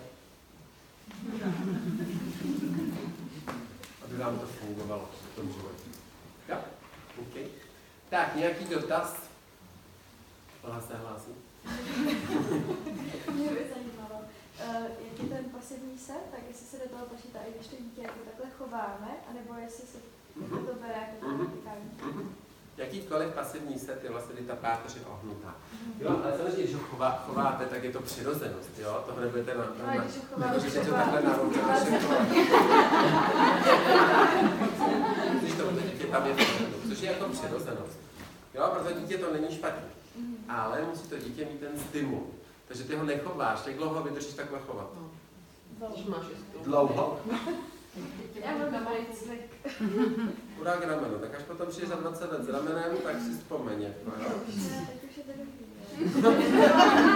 Aby vám to fungovalo v tom životě. Jo? OK. Tak, nějaký dotaz? Ona se hlásí. Mě by zajímalo, uh, jak je ten pasivní set, tak jestli se do toho počítá, i když to dítě jako takhle chováme, anebo jestli se mm-hmm. to bere jako mm-hmm. Jakýkoliv pasivní set je vlastně, ta páteř je ohnutá. Jo, ale samozřejmě, když ho chová, chováte, tak je to přirozenost, jo, toho nebudete na, na, na nemůžete to takhle na ruce Když to dítě tam je což je jako přirozenost. Jo, protože dítě to není špatně. Ale musí to dítě mít ten stimul. Takže ty ho nechováš, jak dlouho vydržíš takhle chovat? Dlouho? Já mám malý (laughs) cvik. Urák rameno, tak až potom přijde za 20 let s ramenem, tak si vzpomeň. Jako, jo?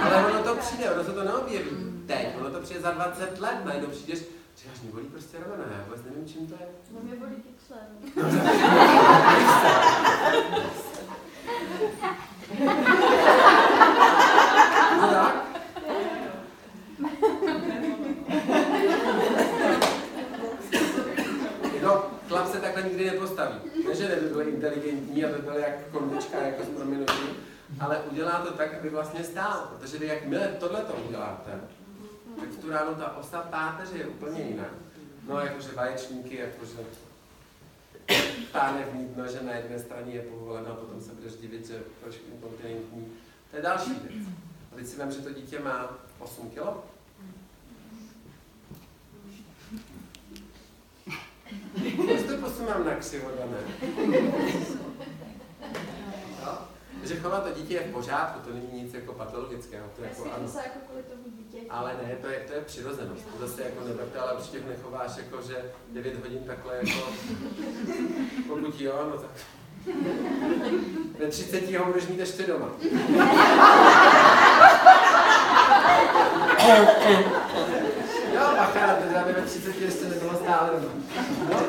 Ale ono to přijde, ono se to neobjeví teď, ono to přijde za 20 let, najednou přijdeš, říkáš, mě bolí prostě rameno, já vůbec nevím, čím to je. No mě bolí pixel. (laughs) no tak? chlap nepostaví. Ne, že by byl inteligentní, aby byl jak konvička, jako s proměnutím, ale udělá to tak, aby vlastně stál. Protože vy jakmile tohle to uděláte, tak v tu ránu ta osa páteře je úplně jiná. No, jakože vaječníky, jakože pánevní dno, že na jedné straně je povoleno, a potom se budeš divit, že trošku inkontinentní. To je další věc. A teď si vím, že to dítě má 8 kilo, Proč to mám na křivo, chovat to dítě je v pořádku, to není nic jako patologického. To Já jako, ano. jako kvůli tomu dítě. Ale ne, to je, to je přirozenost. To zase jako neberte, ale určitě nechováš jako, že 9 hodin takhle jako, pokud jo, no tak ve 30 ho budeš mít ještě doma. Jo, bacha, teda ve 30 ještě nebylo stále doma. No,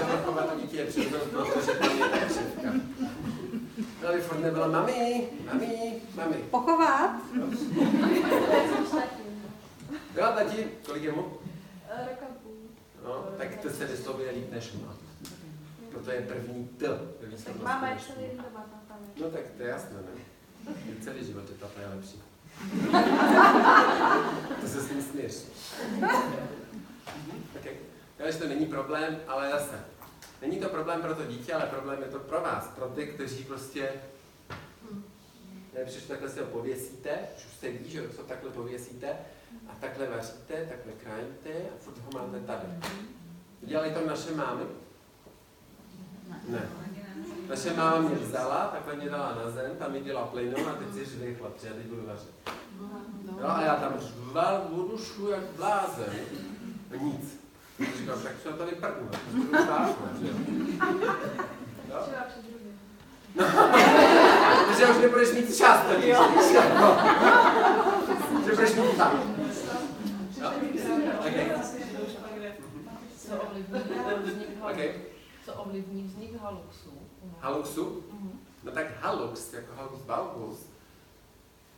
chovat to dítě je přirozenost, protože tam je křivka. No, aby furt nebyla mami, mami, mami. Pochovat? (laughs) Jo, tati, kolik je mu? Eh, Roka půl. No, tak to se vyslovuje líp než má. Proto je první T. Tak máma je celý den doma, tam tam je. No tak to je jasné, ne? Je celý život, že tata je lepší. (laughs) to se s ním směš. Okay. Já, že to není problém, ale zase. Není to problém pro to dítě, ale problém je to pro vás, pro ty, kteří prostě Nejlepší, že takhle si ho pověsíte, už jste ví, že co takhle pověsíte a takhle vaříte, takhle krájíte a furt ho máte tady. Dělají to naše mámy? Ne. Naše máma mě vzala, takhle mě dala na zem, tam mi dělala plynu a teď si řvej chlapče, já teď budu vařit. Jo, a já tam řval vodu šu jak blázen. Nic. Říkám, tak se tady budu vážné, že (laughs) už nebudeš mít čas, to víš, víš, jako. Že budeš mít tam. Jo? Okay. Co ovlivní vznik Okay. Co ovlivní vznik haluxu? Haluxu? No tak halux, jako halux valgus,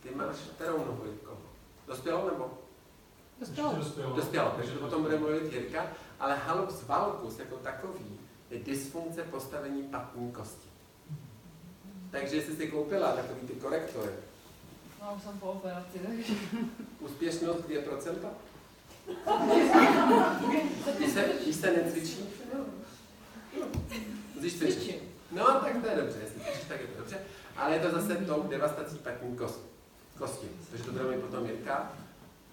ty máš kterou nohu, Jirko? Dospělou nebo? Dospělou. Dospělou, takže to potom bude mluvit Jirka, ale halux valgus jako takový je dysfunkce postavení patní kosti. Takže jestli jsi koupila takový ty korektory, No, už jsem po operaci, takže... úspěšnost 2%? Když se, když se necvičí? Musíš cvičit. No, tak to je dobře, jestli cvičíš, tak je to dobře. Ale je to zase tou devastací patní kost, kosti. Takže to bude mít potom Jirka.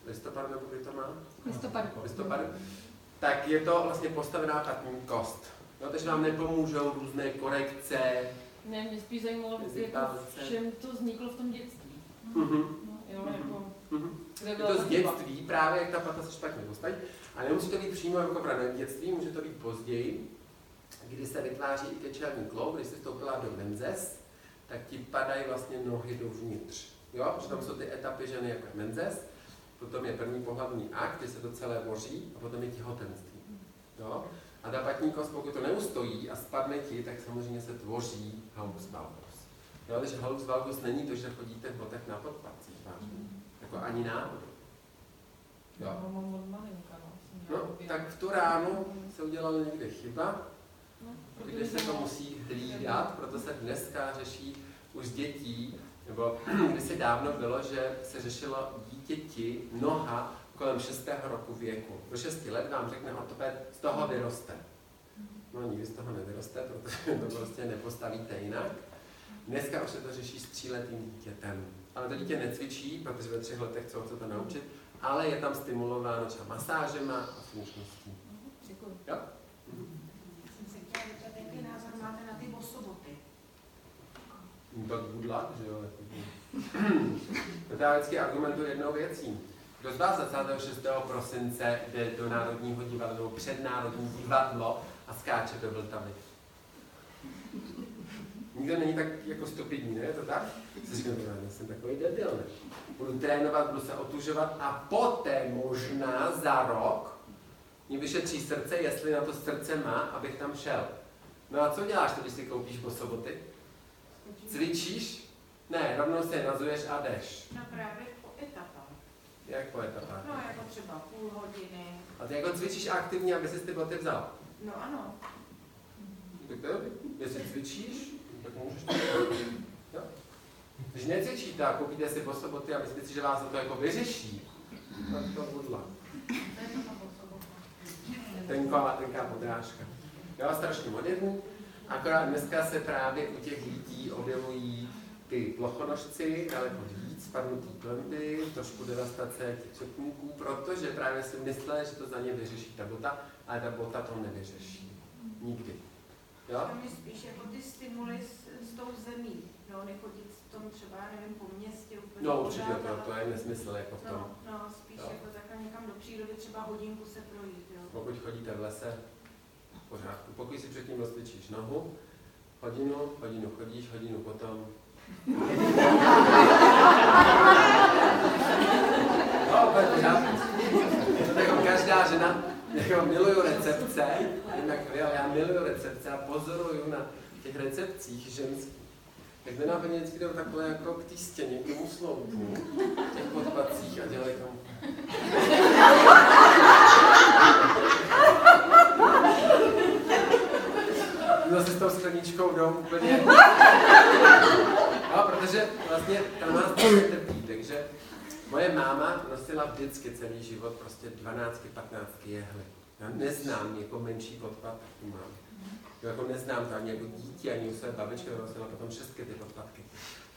Listopad nebo kdy to má? Listopadu. Listopadu. Tak je to vlastně postavená patní kost. No, takže vám nepomůžou různé korekce. Ne, mě spíš zajímalo, jako v čem to vzniklo v tom dětství. Mhm. No, jo, jako... Mhm. Kde Je to z chyba? dětství, právě jak ta pata se špatně postaví. A nemusí to být přímo jako v raném dětství, může to být později, kdy se vytváří i kečelní kloub, když jsi vstoupila do menzes, tak ti padají vlastně nohy dovnitř. Jo? Že tam jsou ty etapy ženy jako menzes, potom je první pohlavní akt, kdy se to celé voří a potom je těhotenství. Jo? A ta patní kost, pokud to neustojí a spadne ti, tak samozřejmě se tvoří halus valgus. Jo, takže halus valgus není to, že chodíte v botech na podpacích, vážně. Jako ani náhodou. Jo. No, no. No, tak v tu ránu se udělala někde chyba, No, kde se to musí hlídat, proto se dneska řeší už dětí, nebo (clears throat) kdysi dávno bylo, že se řešilo dítěti noha kolem 6. roku věku. Do 6 let vám řekne ortoped, z toho vyroste. No nikdy z toho nevyroste, protože to prostě nepostavíte jinak. Dneska už se to řeší s tříletým dítětem. Ale to dítě necvičí, protože ve třech letech co se to naučit, ale je tam stimulováno třeba masážema a funkčností. Děkuji. Jo? Jsem se chtěla zeptat, jaký názor máte na ty bosoboty? Tak good luck, že jo? Já vždycky argumentuji jednou věcí. Kdo z vás 26. prosince jde do Národního divadla nebo před Národní divadlo a skáče do Vltavy? Nikdo není tak jako stupidní, ne? Je to tak? Si říkám, já jsem takový debil, ne? Budu trénovat, budu se otužovat a poté možná za rok mi vyšetří srdce, jestli na to srdce má, abych tam šel. No a co děláš, když si koupíš bosoboty? Cvičíš? Ne, rovnou se je nazuješ a jdeš. No právě po etapách. Jak po etapách. No jako třeba půl hodiny. A ty jako cvičíš aktivně, aby si ty boty vzal. No ano. Tak to je. Jestli cvičíš, tak můžeš to jo? Když necvičíte a koupíte si bosoboty a myslíte si, že vás to jako vyřeší, tak to budla. Tenká, tenká podrážka. Jo, strašně moderní. Akorát dneska se právě u těch lidí objevují ty plochonožci, daleko víc, spadnutý klenby, trošku devastace těch četníků, protože právě si mysleli, že to za ně vyřeší ta bota, ale ta bota to nevyřeší. Nikdy. Jo? Tam je spíš jako ty stimuly s, s tou zemí. No, nechodit v tom třeba, nevím, po městě úplně No určitě, to, to je nesmysl jako v tom. No, no, spíš Jo. jako takhle někam do přírody, třeba hodinku se projít, jo. Pokud chodíte v lese, pořádku. Pokud si předtím rozcvičíš nohu, hodinu, hodinu chodíš, hodinu potom. No. To jako každá žena, jako miluju recepce, nevím jak vy, já miluju recepce a pozoruju na těch recepcích ženských. Tak nenápadně vždycky jdou takhle jako k té stěně, k tomu sloupu, těch podpacích a dělají tam zase s tou skleničkou jdou úplně. No, protože vlastně ta nás také trpí, takže moje máma nosila vždycky celý život prostě 12, 15 jehly. Já neznám jako menší podpad, tu mám. Jo, jako neznám to ani jako dítě, ani u své babičky, nosila potom šestky ty podpatky.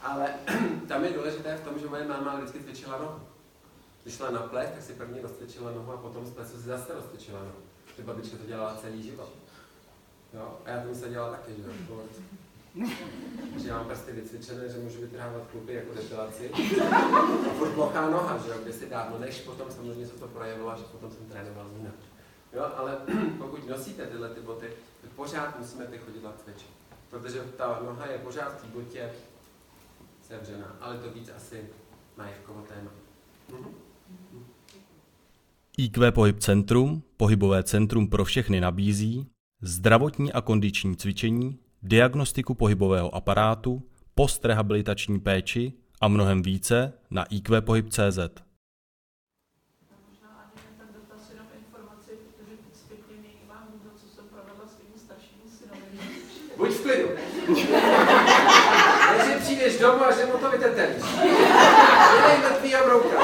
Ale (clears throat) tam je důležité v tom, že moje máma vždycky cvičila nohu. Když šla na ples, tak si první rozcvičila nohu a potom z plesu si zase rozcvičila nohu. Že babička to dělala celý život. Jo, a já to musel dělat taky, že jo, furt. (laughs) Že mám prsty vycvičené, že můžu vytrhávat klupy jako depilaci. A (laughs) furt plochá noha, že jo, si dávno, než potom samozřejmě se to projevilo, že potom jsem trénoval jinak. Jo, ale (clears throat) pokud nosíte tyhle ty boty, tak pořád musíme ty chodidla cvičit. Protože ta noha je pořád v té botě sevřená, ale to víc asi majetkovo téma. Mhm. IQ Pohyb Centrum, pohybové centrum pro všechny nabízí zdravotní a kondiční cvičení, diagnostiku pohybového aparátu, postrehabilitační péči a mnohem více na iqpohyb.cz. Buď v klidu. Takže přijdeš domů a že mu to vytetelíš. Dělej mrtvýho brouka.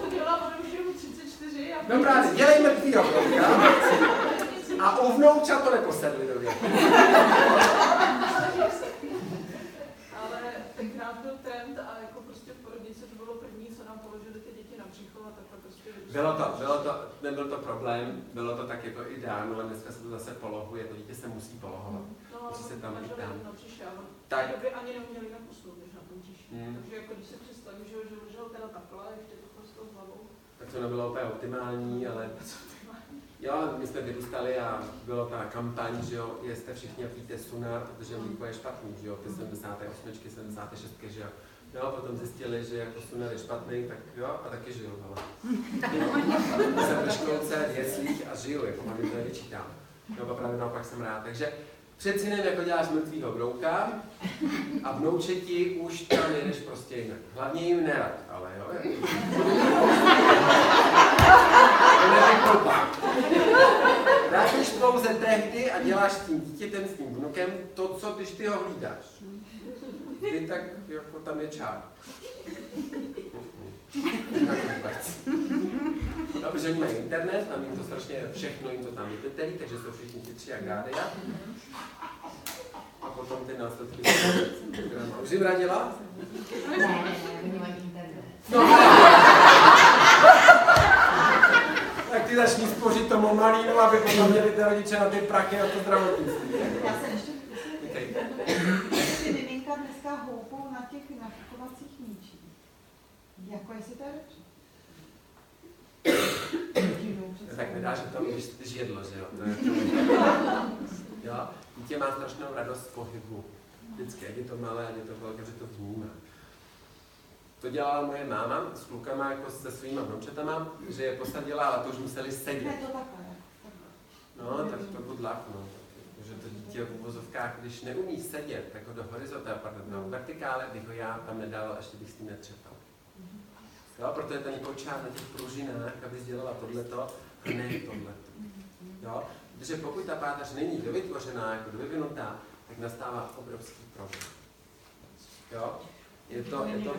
To dělám, on už je mu 34 a... Dobrá, dělej mrtvýho brouka. A u vnoučat to neposedli do věku. Ale tenkrát byl trend a jako prostě v porodnici to bylo první, co nám položili ty děti na břicho a takhle prostě... Bylo to, bylo to, nebyl to problém, bylo to tak jako i dávno, ale dneska se to zase polohuje, to dítě se musí polohovat. No, Musí se tam leželi tam. na břiše Tak. té době ani neuměli na poslu, než na tom břiše. Hmm. Takže jako když se představím, že, že ležel teda takhle, ještě to s tou hlavou. Tak to nebylo úplně optimální, ale (laughs) jo, my jsme vyrůstali a bylo ta kampaň, že jo, jste všichni a pijte sunar, protože mlíko je špatný, že jo, ty 78, 76, že jo. Jo, potom zjistili, že jako sunar je špatný, tak jo, a taky žiju, ale. Jo, (laughs) jsem ve školce, v jeslích a žiju, jako mám to nevyčítám. No, právě naopak jsem rád. Takže před synem jako děláš mrtvýho brouka a vnoučeti už tam jedeš prostě jinak. Hlavně jim nerad, ale jo. jako- (laughs) Nevykoupá. Dáš pouze tehdy a děláš s tím dítětem, s tím vnukem to, co když ty ho hlídáš. Ty tak jako tam je čár. No, protože oni mají internet, tam jim to strašně všechno jim to tam vypetelí, takže jsou všichni chytří jak gádeja. A potom ty následky. Už jim radila? Ne, ne, oni mají internet. No, tak ty začni spořit tomu malínu, aby potom měli ty rodiče na ty prachy a to zdravotnictví. Já se ještě miminka dneska houpou na těch nafukovacích míčích. Jako jestli to je dobře. Tak nedá, že tam když ty žjedlo, že jo? To je jo? Dítě má strašnou radost z pohybu. Vždycky, ať je to malé, ať je to velké, že to vnímá. To dělala moje máma s klukama, jako se svýma vnoučatama, že je posadila, ale to už museli sedět. No, tak to luck, no. Že to dítě v uvozovkách, když neumí sedět jako do horizontále, pardon, no, vertikále, bych ho já tam nedal, ještě bych s tím netřepal. Jo, proto je ten kočár na těch pružinách, aby dělala tohleto a ne tohleto. Jo? Protože pokud ta páteř není dovytvořená, jako dovyvinutá, tak nastává obrovský problém. Jo? Je to, je to,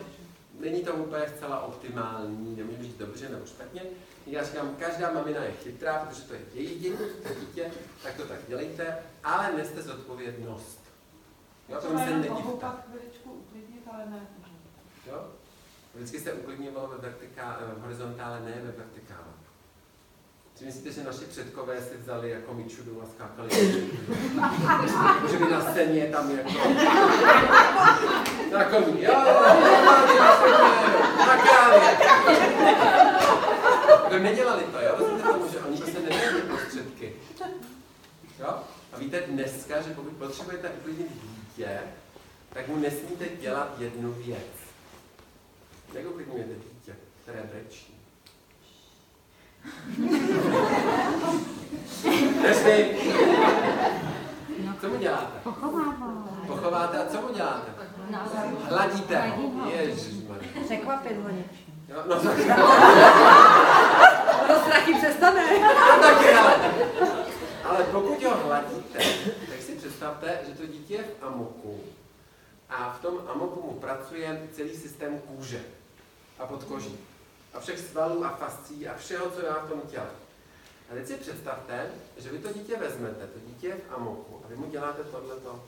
není to úplně zcela optimální, nemůžu říct dobře nebo špatně. Já říkám, každá mamina je chytrá, protože to je její děti, to dítě, tak to tak dělejte, ale neste zodpovědnost. Jo, To tomu se nedivte. chviličku, uklidnit, ale ne. Jo? Vždycky se uklidňovalo ve vertiká, v horizontále, ne ve vertikále. Si myslíte, že naši předkové si vzali jako Mičudu a skákali? že by na scéně tam jako... Na koní, jo, na krávě. No nedělali to, jo? Rozumíte tomu, že oni prostě neměli prostředky. Jo? A víte dneska, že pokud potřebujete uklidnit dítě, tak mu nesmíte dělat jednu věc. Jak uklidňujete dítě, které brečí? Nesmí. Co mu děláte? Pochovává. Pochováte a co mu děláte? Hladíte ho. Ježišmarja. Překvapit ho něčím. Jo, no tak. To strachy přestane. No taky, ale. Ale pokud ho hladíte, tak si představte, že to dítě je v amoku a v tom amoku mu pracuje celý systém kůže a podkoží a všech svalů a fascí a všeho, co má v tom těle. A teď si představte, že vy to dítě vezmete, to dítě je v amoku a vy mu děláte tohleto.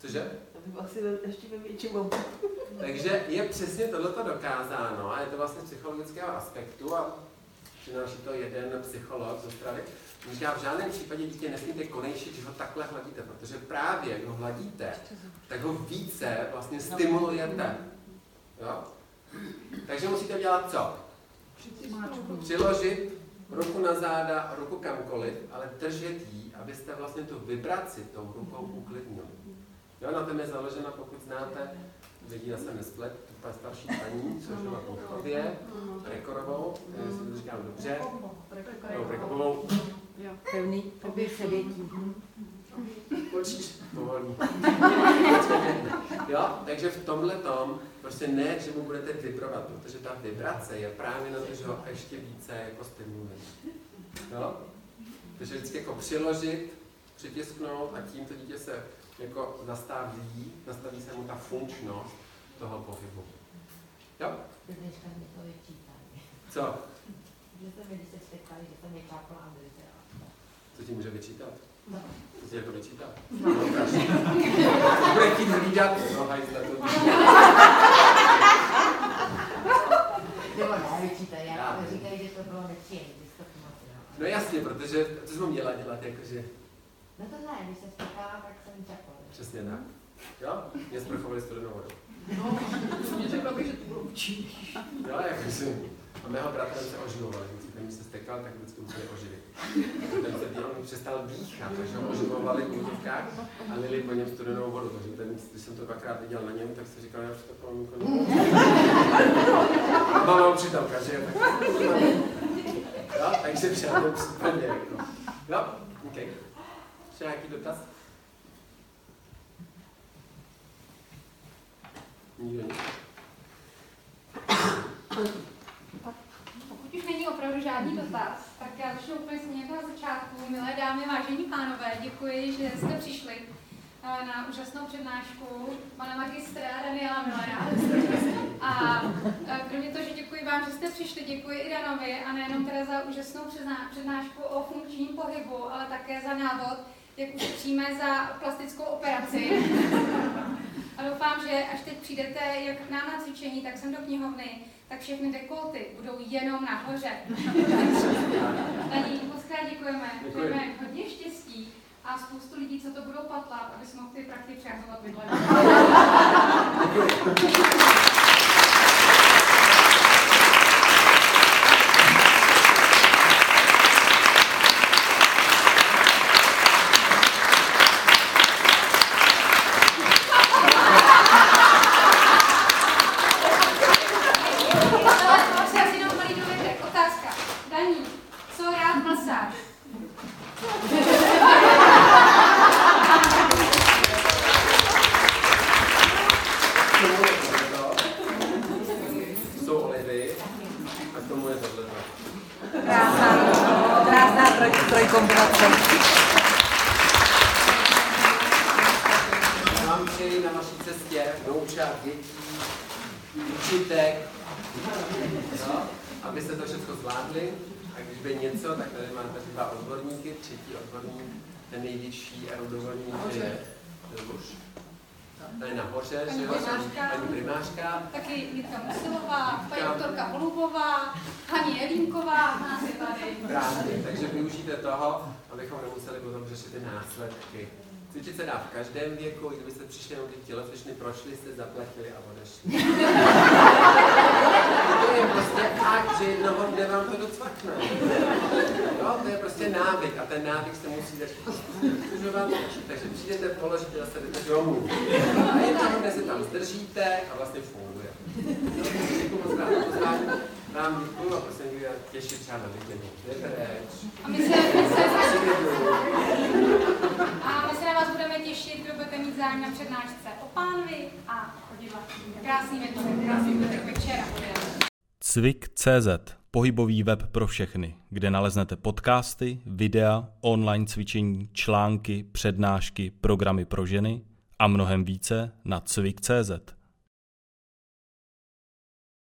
Cože? Asi ještě ve větším Takže je přesně tohleto dokázáno a je to vlastně z psychologického aspektu a přináší to jeden psycholog z Ostravy. Říká, v žádném případě dítě nesmíte konejšit, že ho takhle hladíte, protože právě jak ho hladíte, tak ho více vlastně stimulujete. Jo? Takže musíte dělat co? Přiložit ruku na záda, ruku kamkoliv, ale držet jí, abyste vlastně tu vibraci tou rukou uklidnili. Jo, na tom je založena, pokud znáte, vidí na jsem nesplet, ta starší paní, což byla Polchově, Rekorovou, jestli to říkám dobře, no, Rekorovou, Pevný, pevný. Jo, takže v tomhle tom prostě ne, že mu budete vibrovat, protože ta vibrace je právě na to, že ho ještě více jako stimuluje. Jo? Takže vždycky jako přiložit, přitisknout a tím to dítě se jako nastaví, nastaví se mu ta funkčnost toho pohybu. Jo? Co? Že mi, když se že a. Co ti může vyčítat? No. Jako vyčítá? No. No, ukáž. (laughs) Bude chtít hlídat, no hajzle to Já ale vím. říkají, že to bylo nepříjemné, že jsi to pamatuju. No jasně, protože, co jsi mu měla dělat, jakože, No to ne, když se vztekala, tak jsem čapla. přesně tak. Jo? Mě sprchovali studenou vodou. No, mě řekla bych, že to bylo účinný. Jo, jako si. A mého bratra se oživovali, když se stekal, tak vždycky museli oživit. Ten se dělal, přestal dýchat, takže ho oživovali v úzovkách a lili po něm studenou vodu. Takže ten, když jsem to dvakrát viděl na něm, tak si říkal, já už to jako Mama učitelka, že jo? Tak... Jo, takže v žádném případě. Jako. Jo, OK. Ještě nějaký dotaz? Nikdo nic. Opravdu žádný dotaz, tak já začnu úplně jako na začátku. Milé dámy, vážení pánové, děkuji, že jste přišli eh, na úžasnou přednášku pana magistra Daniela Millera. A eh, kromě toho, že děkuji vám, že jste přišli, děkuji i Danovi a nejenom teda za úžasnou předná- přednášku o funkčním pohybu, ale také za návod, jak už přijme za plastickou operaci. A doufám, že až teď přijdete jak k nám na cvičení, tak sem do knihovny, tak všechny dekolty budou jenom nahoře. Tady moc krát děkujeme, Děkuji. přejeme hodně štěstí a spoustu lidí, co to budou patlat, aby jsme mohli ty prachy přehazovat. (laughs) Prosím vás, jenom malý dovětek, otázka. Daní, co rád masáž? Jsou olivy a k tomu je tohle. Krásná, krásná troj, trojkombinace. Já vám přeji na vaší cestě vnoučat, dětí, učitek, no, abyste to všechno zvládli. A když by něco, tak tady máte dva odborníky. Třetí odborník, ten největší erudovaný je Luš. To je nahoře, Paní že jo? Paní primářka. Taky Jitka Musilová, paní doktorka Holubová, Haní Jelínková, nás je tady. Právě, takže využijte toho, abychom nemuseli potom řešit ty následky. Cvičit se dá v každém věku, i kdybyste přišli jenom ty tělocvičny, prošli jste, zaplatili a odešli. (laughs) prostě fakt, že jednoho dne vám to docvakne. Jo, to je prostě návyk a ten návyk se musí začít udržovat, takže přijdete, položíte zase jdete domů. A jednoho dne se tam zdržíte a vlastně funguje. No, Děkuji moc. Vám děkuji a prosím, kdy těšit třeba na vidění. Jdete reč. A my se, my se, a my se na vás budeme těšit, kdo budete mít zájem na přednášce o pánvi a o divadle. Krásný večer, krásný večera. Cvik.cz Pohybový web pro všechny, kde naleznete podcasty, videa, online cvičení, články, přednášky, programy pro ženy a mnohem více na cvik.cz.